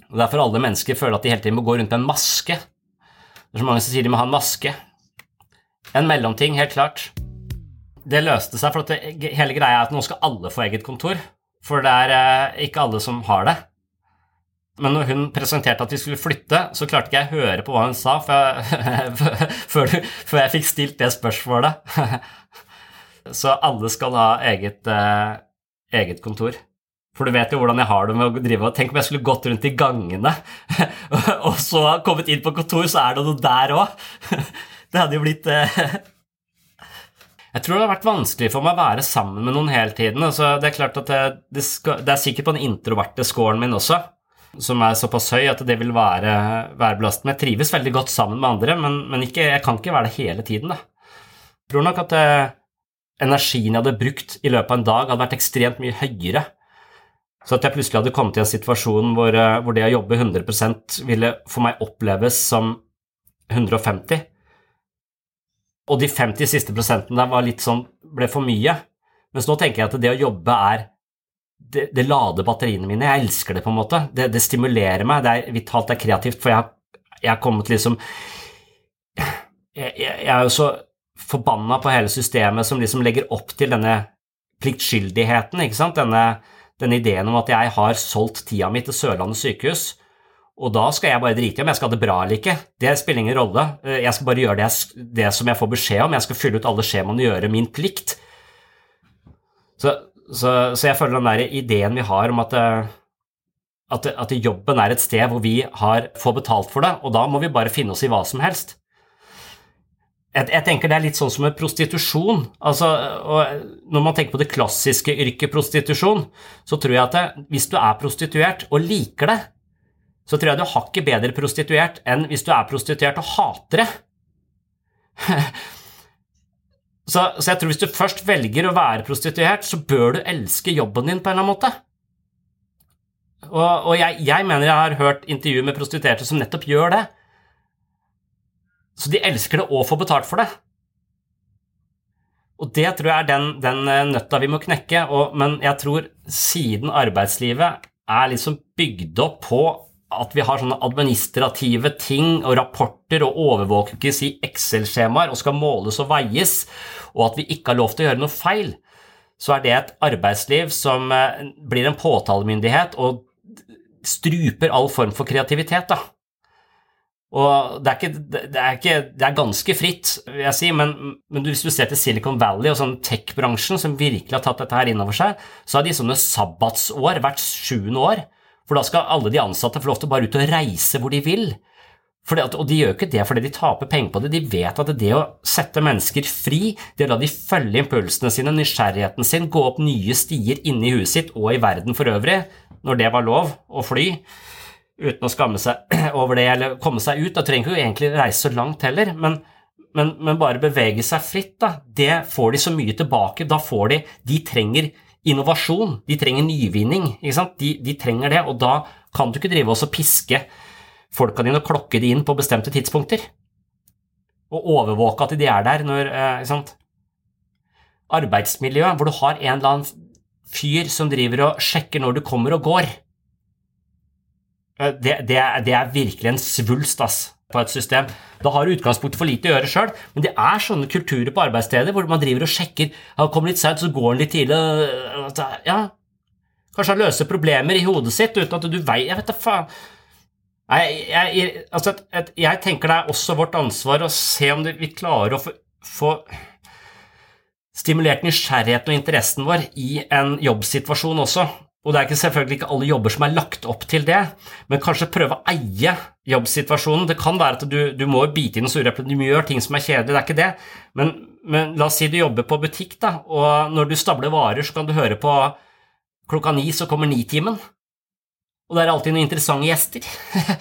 Og Derfor alle mennesker føler at de hele tiden må gå rundt med en maske. Det er så mange som sier de må ha en maske. En mellomting, helt klart. Det løste seg, for det, hele greia er at nå skal alle få eget kontor. For det er eh, ikke alle som har det. Men når hun presenterte at vi skulle flytte, så klarte ikke jeg å høre på hva hun sa før jeg, jeg fikk stilt det spørsmålet. Så alle skal ha eget, eh, eget kontor. For du vet jo hvordan jeg har det med å drive Tenk om jeg skulle gått rundt i gangene, og så kommet inn på kontor, så er det noe der òg. Det hadde jo blitt eh, Jeg tror det har vært vanskelig for meg å være sammen med noen hele tiden. Altså, det er klart at det, det, er sikkert på den introverte scoren min også, som er såpass høy at det vil være, være belastende. Jeg trives veldig godt sammen med andre, men, men ikke, jeg kan ikke være det hele tiden. Da. Jeg tror nok at eh, energien jeg hadde brukt i løpet av en dag, hadde vært ekstremt mye høyere så at jeg plutselig hadde kommet i en situasjon hvor, eh, hvor det å jobbe 100% ville for meg oppleves som 150. Og de 50 siste prosentene der sånn, ble for mye. Mens nå tenker jeg at det å jobbe er det, det lader batteriene mine. Jeg elsker det, på en måte. Det, det stimulerer meg. Det er vitalt, det er kreativt, for jeg, jeg har kommet liksom jeg, jeg, jeg er jo så forbanna på hele systemet som liksom legger opp til denne pliktskyldigheten, ikke sant? Denne den ideen om at jeg har solgt tida mi til Sørlandet sykehus, og da skal jeg bare drite i om jeg skal ha det bra eller ikke. Det spiller ingen rolle. Eh, jeg skal bare gjøre det, det som jeg får beskjed om. Jeg skal fylle ut alle skjemaene og gjøre min plikt. Så, så, så, jeg føler den der ideen vi har om at, eh, at, at, jobben er et sted hvor vi har, får betalt for det, og da må vi bare finne oss i hva som helst jeg, jeg, tenker det er litt sånn som med prostitusjon. Altså, når man tenker på det klassiske yrket prostitusjon, så tror jeg at det, hvis du er prostituert og liker det, så tror jeg du har ikke bedre prostituert enn hvis du er prostituert og hater det. så, så, jeg tror hvis du først velger å være prostituert, så bør du elske jobben din på en eller annen måte. Og, og jeg, jeg mener jeg har hørt intervjuer med prostituerte som nettopp gjør det. Så de elsker det og får betalt for det. Og det tror jeg er den, den eh, nøtta vi må knekke, og, men jeg tror siden arbeidslivet er liksom bygd opp på at vi har sånne administrative ting og rapporter og overvåkes i Excel-skjemaer og skal måles og veies, og at vi ikke har lov til å gjøre noe feil, så er det et arbeidsliv som eh, blir en påtalemyndighet og struper all form for kreativitet. da. Og det er, ikke, det, er ikke, det er, ganske fritt, vil jeg si, men, men, hvis du ser til Silicon Valley og sånn tech-bransjen, som virkelig har tatt dette her innover seg, så har de sånne sabbatsår hvert sjuende år. For da skal alle de ansatte få lov til å bare ut og reise hvor de vil. At, og de gjør ikke det fordi de taper penger på det, de vet at det å sette mennesker fri, det å la de følge impulsene sine, nysgjerrigheten sin, gå opp nye stier inne i huset sitt og i verden for øvrig, når det var lov å fly, uten å skamme seg over det eller komme seg ut. Da trenger ikke egentlig reise så langt heller, men, men, men, bare bevege seg fritt, da. Det får de så mye tilbake. Da får de De trenger innovasjon, de trenger nyvinning. De, de trenger det, og da kan du ikke drive og piske folka dine og klokke de inn på bestemte tidspunkter. Og overvåke at de er der når eh, ikke sant? Arbeidsmiljø, hvor du har en eller annen fyr som driver og sjekker når du kommer og går det, det, er, det er, virkelig en svulst ass, på et system. Da har du utgangspunktet for lite å gjøre sjøl, men det er sånne kulturer på arbeidssteder hvor man driver og sjekker Han kommer litt seint, så går han litt tidlig ja, Kanskje han løser problemer i hodet sitt uten at du veier Jeg vet da faen. Jeg, jeg, altså, jeg, tenker det er også vårt ansvar å se om vi klarer å få, få stimulert nysgjerrigheten og interessen vår i en jobbsituasjon også. Og det er ikke selvfølgelig ikke alle jobber som er lagt opp til det, men kanskje prøve å eie jobbsituasjonen. Det kan være at du, du må bite i den sure eplet, du må gjøre ting som er kjedelig, det er ikke det. Men, men, la oss si du jobber på butikk, da, og når du stabler varer, så kan du høre på klokka ni så kommer nitimen. Og det er alltid noen interessante gjester.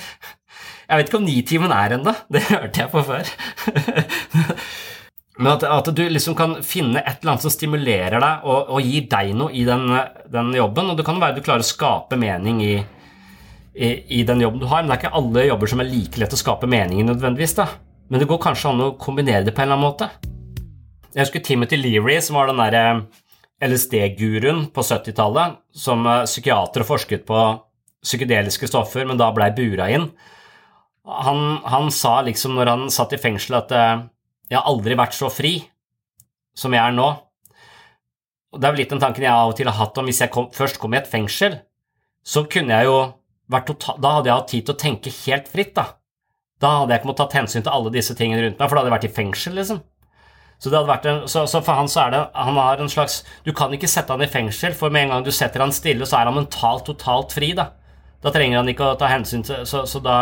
Jeg vet ikke om nitimen er ennå, det hørte jeg på før. Men at, at, du liksom kan finne et eller annet som stimulerer deg og, og gir deg noe i den, den, jobben. Og det kan være du klarer å skape mening i, i, i, den jobben du har. Men det er ikke alle jobber som er like lett å skape mening i nødvendigvis. da. Men det går kanskje an å kombinere det på en eller annen måte. Jeg husker Timothy Leary, som var den derre LSD-guruen på 70-tallet, som eh, psykiater og forsket på psykedeliske stoffer, men da blei bura inn. Han, han, sa liksom når han satt i fengsel, at eh, jeg har aldri vært så fri som jeg er nå. Og Det er vel litt den tanken jeg av og til har hatt om hvis jeg kom, først kom i et fengsel, så kunne jeg jo vært total, Da hadde jeg hatt tid til å tenke helt fritt, da. Da hadde jeg ikke måttet tatt hensyn til alle disse tingene rundt meg, for da hadde jeg vært i fengsel, liksom. Så, det hadde vært en, så, så, for han så er det Han har en slags Du kan ikke sette han i fengsel, for med en gang du setter han stille, så er han mentalt totalt fri, da. Da trenger han ikke å ta hensyn til Så, så da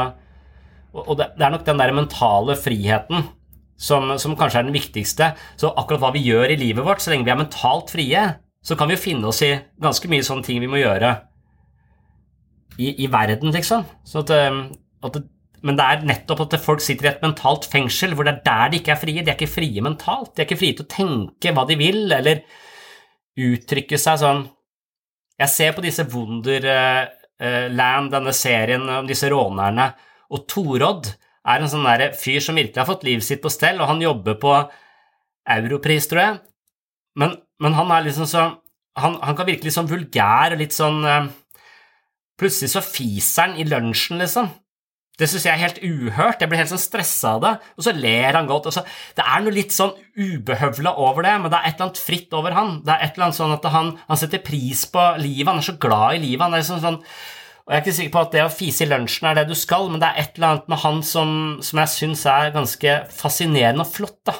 Og det, det, er nok den der mentale friheten som, som, kanskje er den viktigste. Så akkurat hva vi gjør i livet vårt, så lenge vi er mentalt frie, så kan vi jo finne oss i ganske mye sånne ting vi må gjøre i, i verden, liksom. At, um, at det, men det er nettopp at folk sitter i et mentalt fengsel hvor det er der de ikke er frie. De er ikke frie mentalt. De er ikke frie til å tenke hva de vil, eller uttrykke seg sånn Jeg ser på disse Wonderland, denne serien om disse rånerne, og Torodd er en sånn fyr som virkelig har fått livet sitt på stell, og han jobber på Europris, tror jeg. Men, men han er liksom så han, han, kan virke litt sånn vulgær og litt sånn eh, Plutselig så fiser han i lunsjen, liksom. Det syns jeg er helt uhørt. Jeg blir helt sånn stressa av det. Og så ler han godt. Så, det er noe litt sånn ubehøvla over det, men det er et eller annet fritt over han. Det er et eller annet sånn at han, han setter pris på livet. Han er så glad i livet. Han er sånn, sånn og Jeg er ikke sikker på at det å fise i lunsjen er det du skal, men det er et eller annet med han som, som jeg syns er ganske fascinerende og flott. da.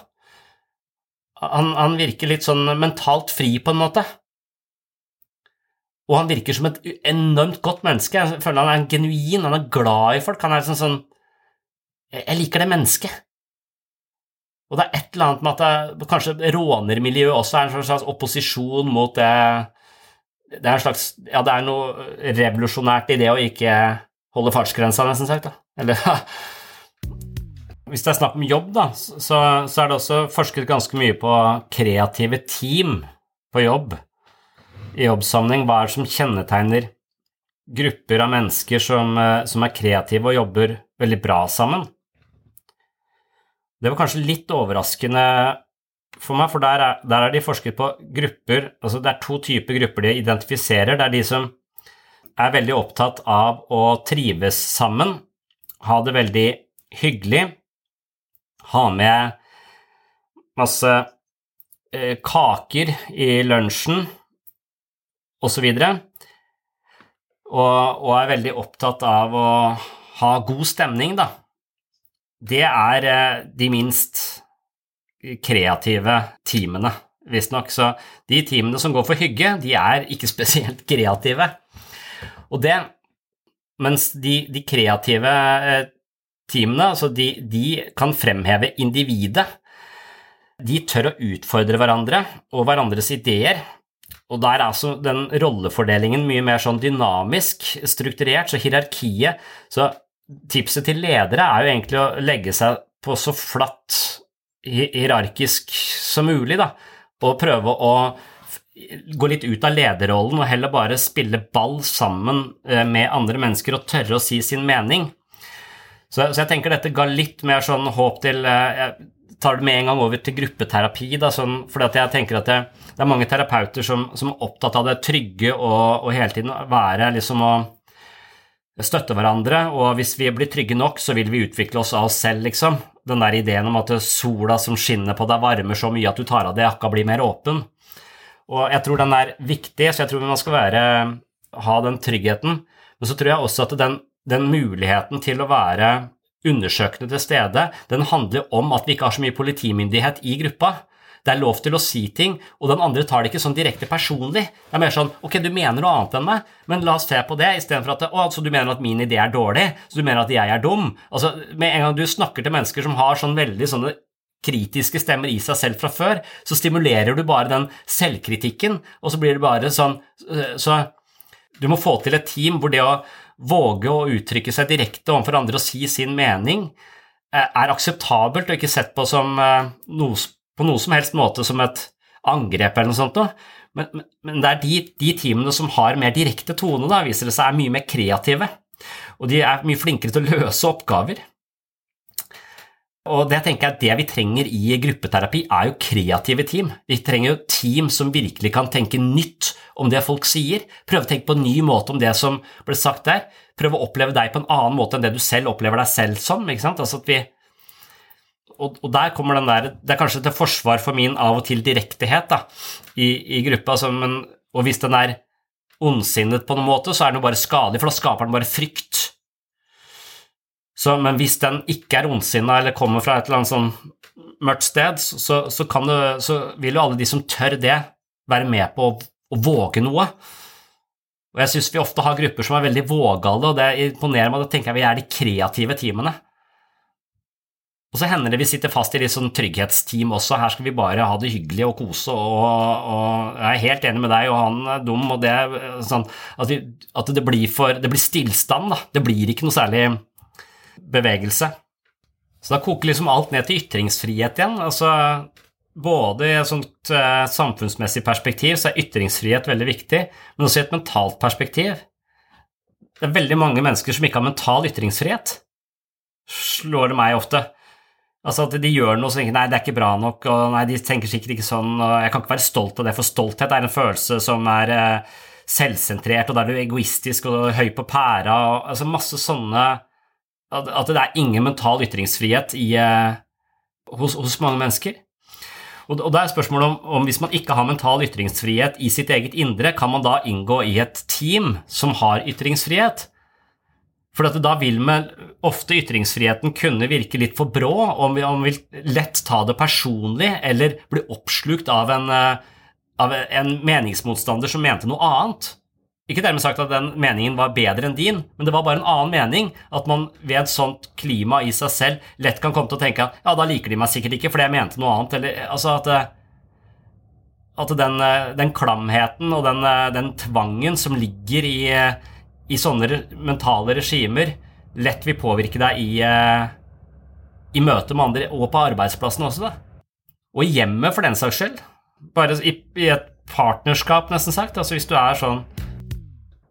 Han, han virker litt sånn mentalt fri, på en måte. Og han virker som et enormt godt menneske. Jeg føler han er genuin, han er glad i folk. Han er sånn sånn Jeg liker det mennesket. Og det er et eller annet med at det, kanskje rånermiljøet også er en slags opposisjon mot det Det er en slags Ja, det er noe revolusjonært i det å ikke holde fartsgrensa, nesten sagt. da. Eller Hvis det er snakk om jobb, da, så, så er det også forsket ganske mye på kreative team på jobb i jobbsammenheng, hva er det som kjennetegner grupper av mennesker som, eh, som, er kreative og jobber veldig bra sammen? Det var kanskje litt overraskende for meg, for der er, der er de forsket på grupper altså Det er to typer grupper de identifiserer. Det er de som er veldig opptatt av å trives sammen, ha det veldig hyggelig, ha med masse eh, kaker i lunsjen osv. Og, og, og er veldig opptatt av å ha god stemning, da. Det er eh, de minst kreative teamene, visstnok. Så de teamene som går for hygge, de er ikke spesielt kreative. Og det Mens de, de kreative eh, teamene, altså de, de kan fremheve individet. De tør å utfordre hverandre og hverandres ideer og der er altså den rollefordelingen mye mer sånn dynamisk strukturert, så hierarkiet Så tipset til ledere er jo egentlig å legge seg på så flatt hierarkisk som mulig, da, og prøve å gå litt ut av lederrollen og heller bare spille ball sammen eh, med andre mennesker og tørre å si sin mening. Så, så jeg tenker dette ga litt mer sånn håp til eh, Jeg tar det med en gang over til gruppeterapi, da, sånn, fordi jeg tenker at det, det er mange terapeuter som, som, er opptatt av det trygge og, og hele tiden være liksom å støtte hverandre, og hvis vi blir trygge nok, så vil vi utvikle oss av oss selv, liksom. Den der ideen om at sola som skinner på deg, varmer så mye at du tar av deg jakka blir mer åpen. Og jeg tror den er viktig, så jeg tror man skal være, ha den tryggheten. Men så tror jeg også at den, den muligheten til å være undersøkende til stede, den handler om at vi ikke har så mye politimyndighet i gruppa. Det er lov til å si ting, og den andre tar det ikke sånn direkte personlig. Det er mer sånn ok, du mener noe annet enn meg, men la oss se på det, istedenfor at å, altså du mener at min idé er dårlig, så du mener at jeg er dum. Altså, Med en gang du snakker til mennesker som har sånn veldig sånne kritiske stemmer i seg selv fra før, så stimulerer du bare den selvkritikken, og så blir det bare sånn Så du må få til et team hvor det å våge å uttrykke seg direkte overfor andre og si sin mening eh, er akseptabelt og ikke sett på som eh, noe på noen som helst måte som et angrep eller noe sånt. Men, men, men, det er de, de, teamene som har mer direkte tone, da, viser det seg er mye mer kreative. Og de er mye flinkere til å løse oppgaver. Og det tenker jeg at det vi trenger i gruppeterapi, er jo kreative team. Vi trenger jo team som virkelig kan tenke nytt om det folk sier. Prøve å tenke på en ny måte om det som ble sagt der. Prøve å oppleve deg på en annen måte enn det du selv opplever deg selv som. ikke sant? Altså at vi og, og, der kommer den der Det er kanskje til forsvar for min av og til direktehet da, i, i gruppa, altså, men, og hvis den er ondsinnet på noen måte, så er den jo bare skadelig, for da skaper den bare frykt. Så, men hvis den ikke er ondsinna eller kommer fra et eller annet sånn mørkt sted, så, så, det, så vil jo alle de som tør det, være med på å, å våge noe. Og jeg syns vi ofte har grupper som er veldig vågale, og det imponerer meg. Da tenker jeg vi er de kreative teamene. Og så hender det vi sitter fast i litt sånn trygghetsteam også. Her skal vi bare ha det hyggelig og kose, og, og jeg er helt enig med deg, og han er dum, og det er sånn at, vi, at det blir for Det blir stillstand, da. Det blir ikke noe særlig bevegelse. Så da koker liksom alt ned til ytringsfrihet igjen. Altså både i et sånt uh, samfunnsmessig perspektiv så er ytringsfrihet veldig viktig, men også i et mentalt perspektiv. Det er veldig mange mennesker som ikke har mental ytringsfrihet, slår det meg ofte. Altså at de gjør noe så tenker nei, det er ikke bra nok, og nei, de tenker sikkert ikke sånn, og jeg kan ikke være stolt av det, for stolthet er en følelse som er eh, selvsentrert, og da er du egoistisk og høy på pæra, og altså masse sånne at, det er ingen mental ytringsfrihet i, eh, hos, hos, mange mennesker. Og, og da er spørsmålet om, om, hvis man ikke har mental ytringsfrihet i sitt eget indre, kan man da inngå i et team som har ytringsfrihet? For da vil man ofte ytringsfriheten kunne virke litt for brå, om vi, om vi lett ta det personlig eller bli oppslukt av en, eh, av en meningsmotstander som mente noe annet. Ikke dermed sagt at den meningen var bedre enn din, men det var bare en annen mening. At man ved et sånt klima i seg selv lett kan komme til å tenke at ja, da liker de meg sikkert ikke fordi jeg mente noe annet. Eller altså at, eh, at den, eh, den, klamheten og den, den, tvangen som ligger i, i sånne mentale regimer, lett vil påvirke deg i, i møte med andre, og på arbeidsplassen også. da. Og i hjemmet, for den saks skyld. Bare i, i et partnerskap, nesten sagt. Altså hvis du er sånn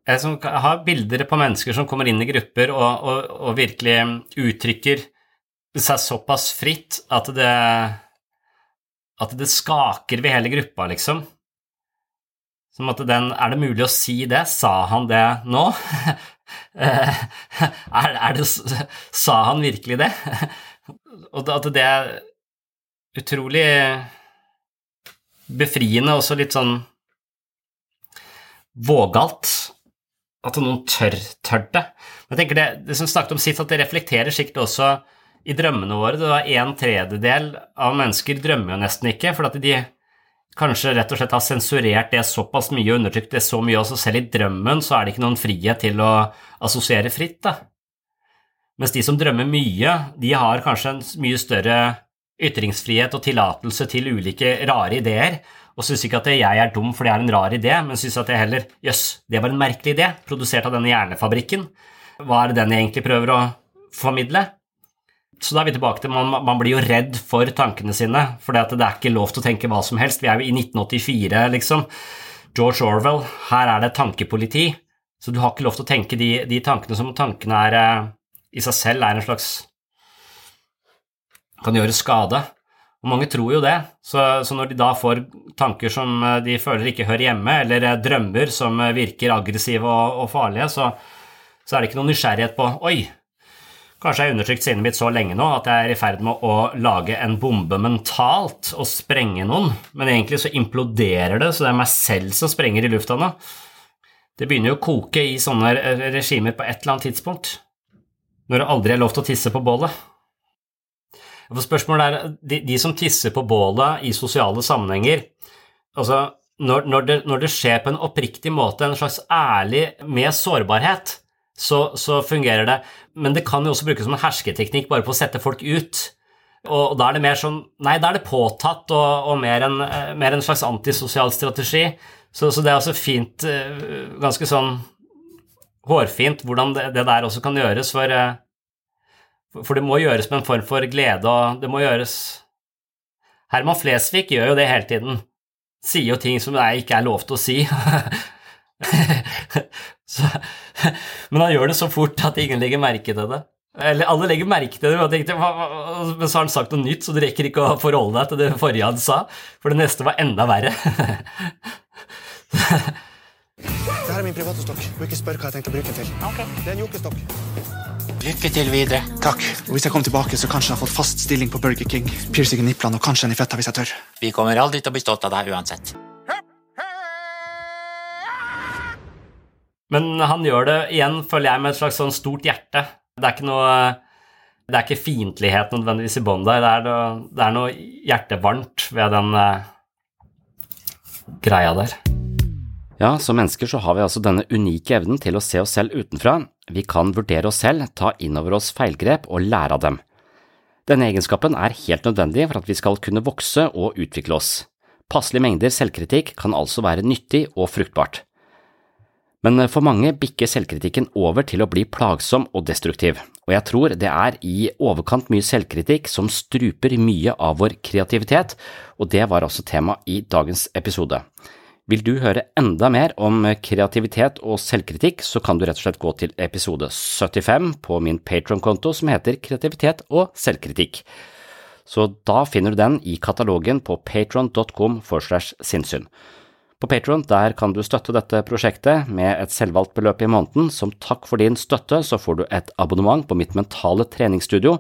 jeg har bilder på mennesker som kommer inn i grupper og, og, og virkelig uttrykker seg såpass fritt at det, at det skaker ved hele gruppa, liksom. Som at den Er det mulig å si det? Sa han det nå? er, er det, sa han virkelig det? og at det er utrolig befriende, også litt sånn vågalt at noen tør, tør det. Jeg tenker det, det som snakket om sist, at det reflekterer sikkert også i drømmene våre. Det var En tredjedel av mennesker drømmer jo nesten ikke, for at de kanskje rett og slett har sensurert det såpass mye og undertrykt det så mye, altså selv i drømmen så er det ikke noen frihet til å assosiere fritt. da. Mens de som drømmer mye, de har kanskje en mye større ytringsfrihet og tillatelse til ulike rare ideer, og syns ikke at jeg er dum fordi jeg er en rar idé, men syns at jeg heller jøss, det var en merkelig idé, produsert av denne hjernefabrikken. Hva er det den jeg egentlig prøver å formidle? Så da er vi tilbake til man, man blir jo redd for tankene sine, for det er ikke lov til å tenke hva som helst. Vi er jo i 1984, liksom. George Orwell, her er det tankepoliti. Så du har ikke lov til å tenke de, de tankene som tankene er eh, i seg selv er en slags kan gjøre skade. Og mange tror jo det, så, så, når de da får tanker som eh, de føler ikke hører hjemme, eller eh, drømmer som virker aggressive og, og farlige, så, så, er det ikke noen nysgjerrighet på Oi, kanskje jeg har undertrykt sinnet mitt så lenge nå at jeg er i ferd med å lage en bombe mentalt og sprenge noen, men egentlig så imploderer det, så det er meg selv som sprenger i lufta nå. Det begynner jo å koke i sånne regimer på et eller annet tidspunkt, når det aldri er lov til å tisse på bålet. For spørsmålet er, de, de, som tisser på bålet i sosiale sammenhenger altså når, når, det, når, det, skjer på en oppriktig måte, en slags ærlig med sårbarhet, så, så, fungerer det. Men det kan jo også brukes som en hersketeknikk bare på å sette folk ut. Og, og da er det mer sånn Nei, da er det påtatt og, og mer, en, mer, en, slags antisosial strategi. Så, så, det er også fint, eh, ganske sånn hårfint, hvordan det, det der også kan gjøres. For eh, for det må gjøres med en form for glede, og det må gjøres Herman Flesvig gjør jo det hele tiden. Sier jo ting som det ikke er lov til å si. så, men han gjør det så fort at ingen legger merke til det. Eller alle legger merke til det, men, tenkte, men så har han sagt noe nytt, så du rekker ikke å forholde deg til det forrige han sa, for det neste var enda verre. det her er min private stokk. Du ikke spør hva jeg tenkte å bruke den til. Okay. Det er en jokestokk. Lykke til videre. Takk. Og Hvis jeg kommer tilbake, så kanskje jeg har fått fast stilling på Burger King. Piercing i niplene og kanskje en i fetta hvis jeg tør. Vi kommer aldri til å bli stolt av deg uansett. Men han gjør det igjen, føler jeg, med et slags sånn stort hjerte. Det er ikke noe Det er ikke fiendtlighet nødvendigvis i bånn der. Det er, noe, det er noe hjertevarmt ved den eh, greia der. Ja, som mennesker så har vi altså denne unike evnen til å se oss selv utenfra. Vi kan vurdere oss selv, ta inn over oss feilgrep og lære av dem. Denne egenskapen er helt nødvendig for at vi skal kunne vokse og utvikle oss. Passelige mengder selvkritikk kan altså være nyttig og fruktbart. Men for mange bikker selvkritikken over til å bli plagsom og destruktiv, og jeg tror det er i overkant mye selvkritikk som struper mye av vår kreativitet, og det var også tema i dagens episode. Vil du høre enda mer om kreativitet og selvkritikk, så kan du rett og slett gå til episode 75 på min Patron-konto som heter Kreativitet og selvkritikk. Så da finner du den i katalogen på patron.com for slash sinnssyn. På Patron der kan du støtte dette prosjektet med et selvvalgt beløp i måneden. Som takk for din støtte så får du et abonnement på mitt mentale treningsstudio,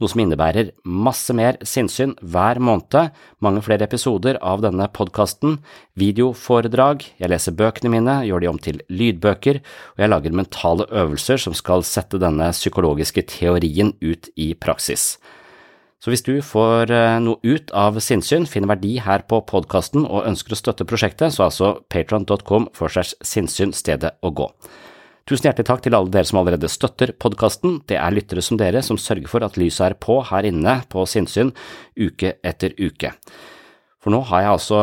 noe som innebærer masse mer sinnssyn hver måned, mange flere episoder av denne podkasten, videoforedrag, jeg leser bøkene mine, gjør de om til lydbøker, og jeg lager mentale øvelser som skal sette denne psykologiske teorien ut i praksis. Så hvis du får eh, noe ut av sinnssyn, finner verdi her på podkasten og ønsker å støtte prosjektet, så er altså patron.com for segs sinnssyn stedet å gå. Tusen hjertelig takk til alle dere som allerede støtter podkasten. Det er lyttere som dere som sørger for at lyset er på her inne på sinnssyn uke etter uke. For nå har jeg altså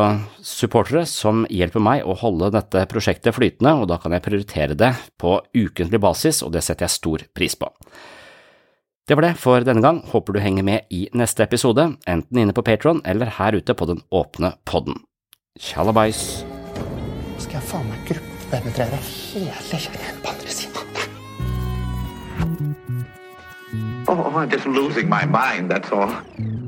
supportere som hjelper meg å holde dette prosjektet flytende, og da kan jeg prioritere det på ukentlig basis, og det setter jeg stor pris på. Det var det for denne gang, håper du henger med i neste episode, enten inne på Patron eller her ute på den åpne podden. Nå Skal jeg faen meg gruppepenetrere hele kjernen på andre sida? Oh, I'm just losing my mind, that's all.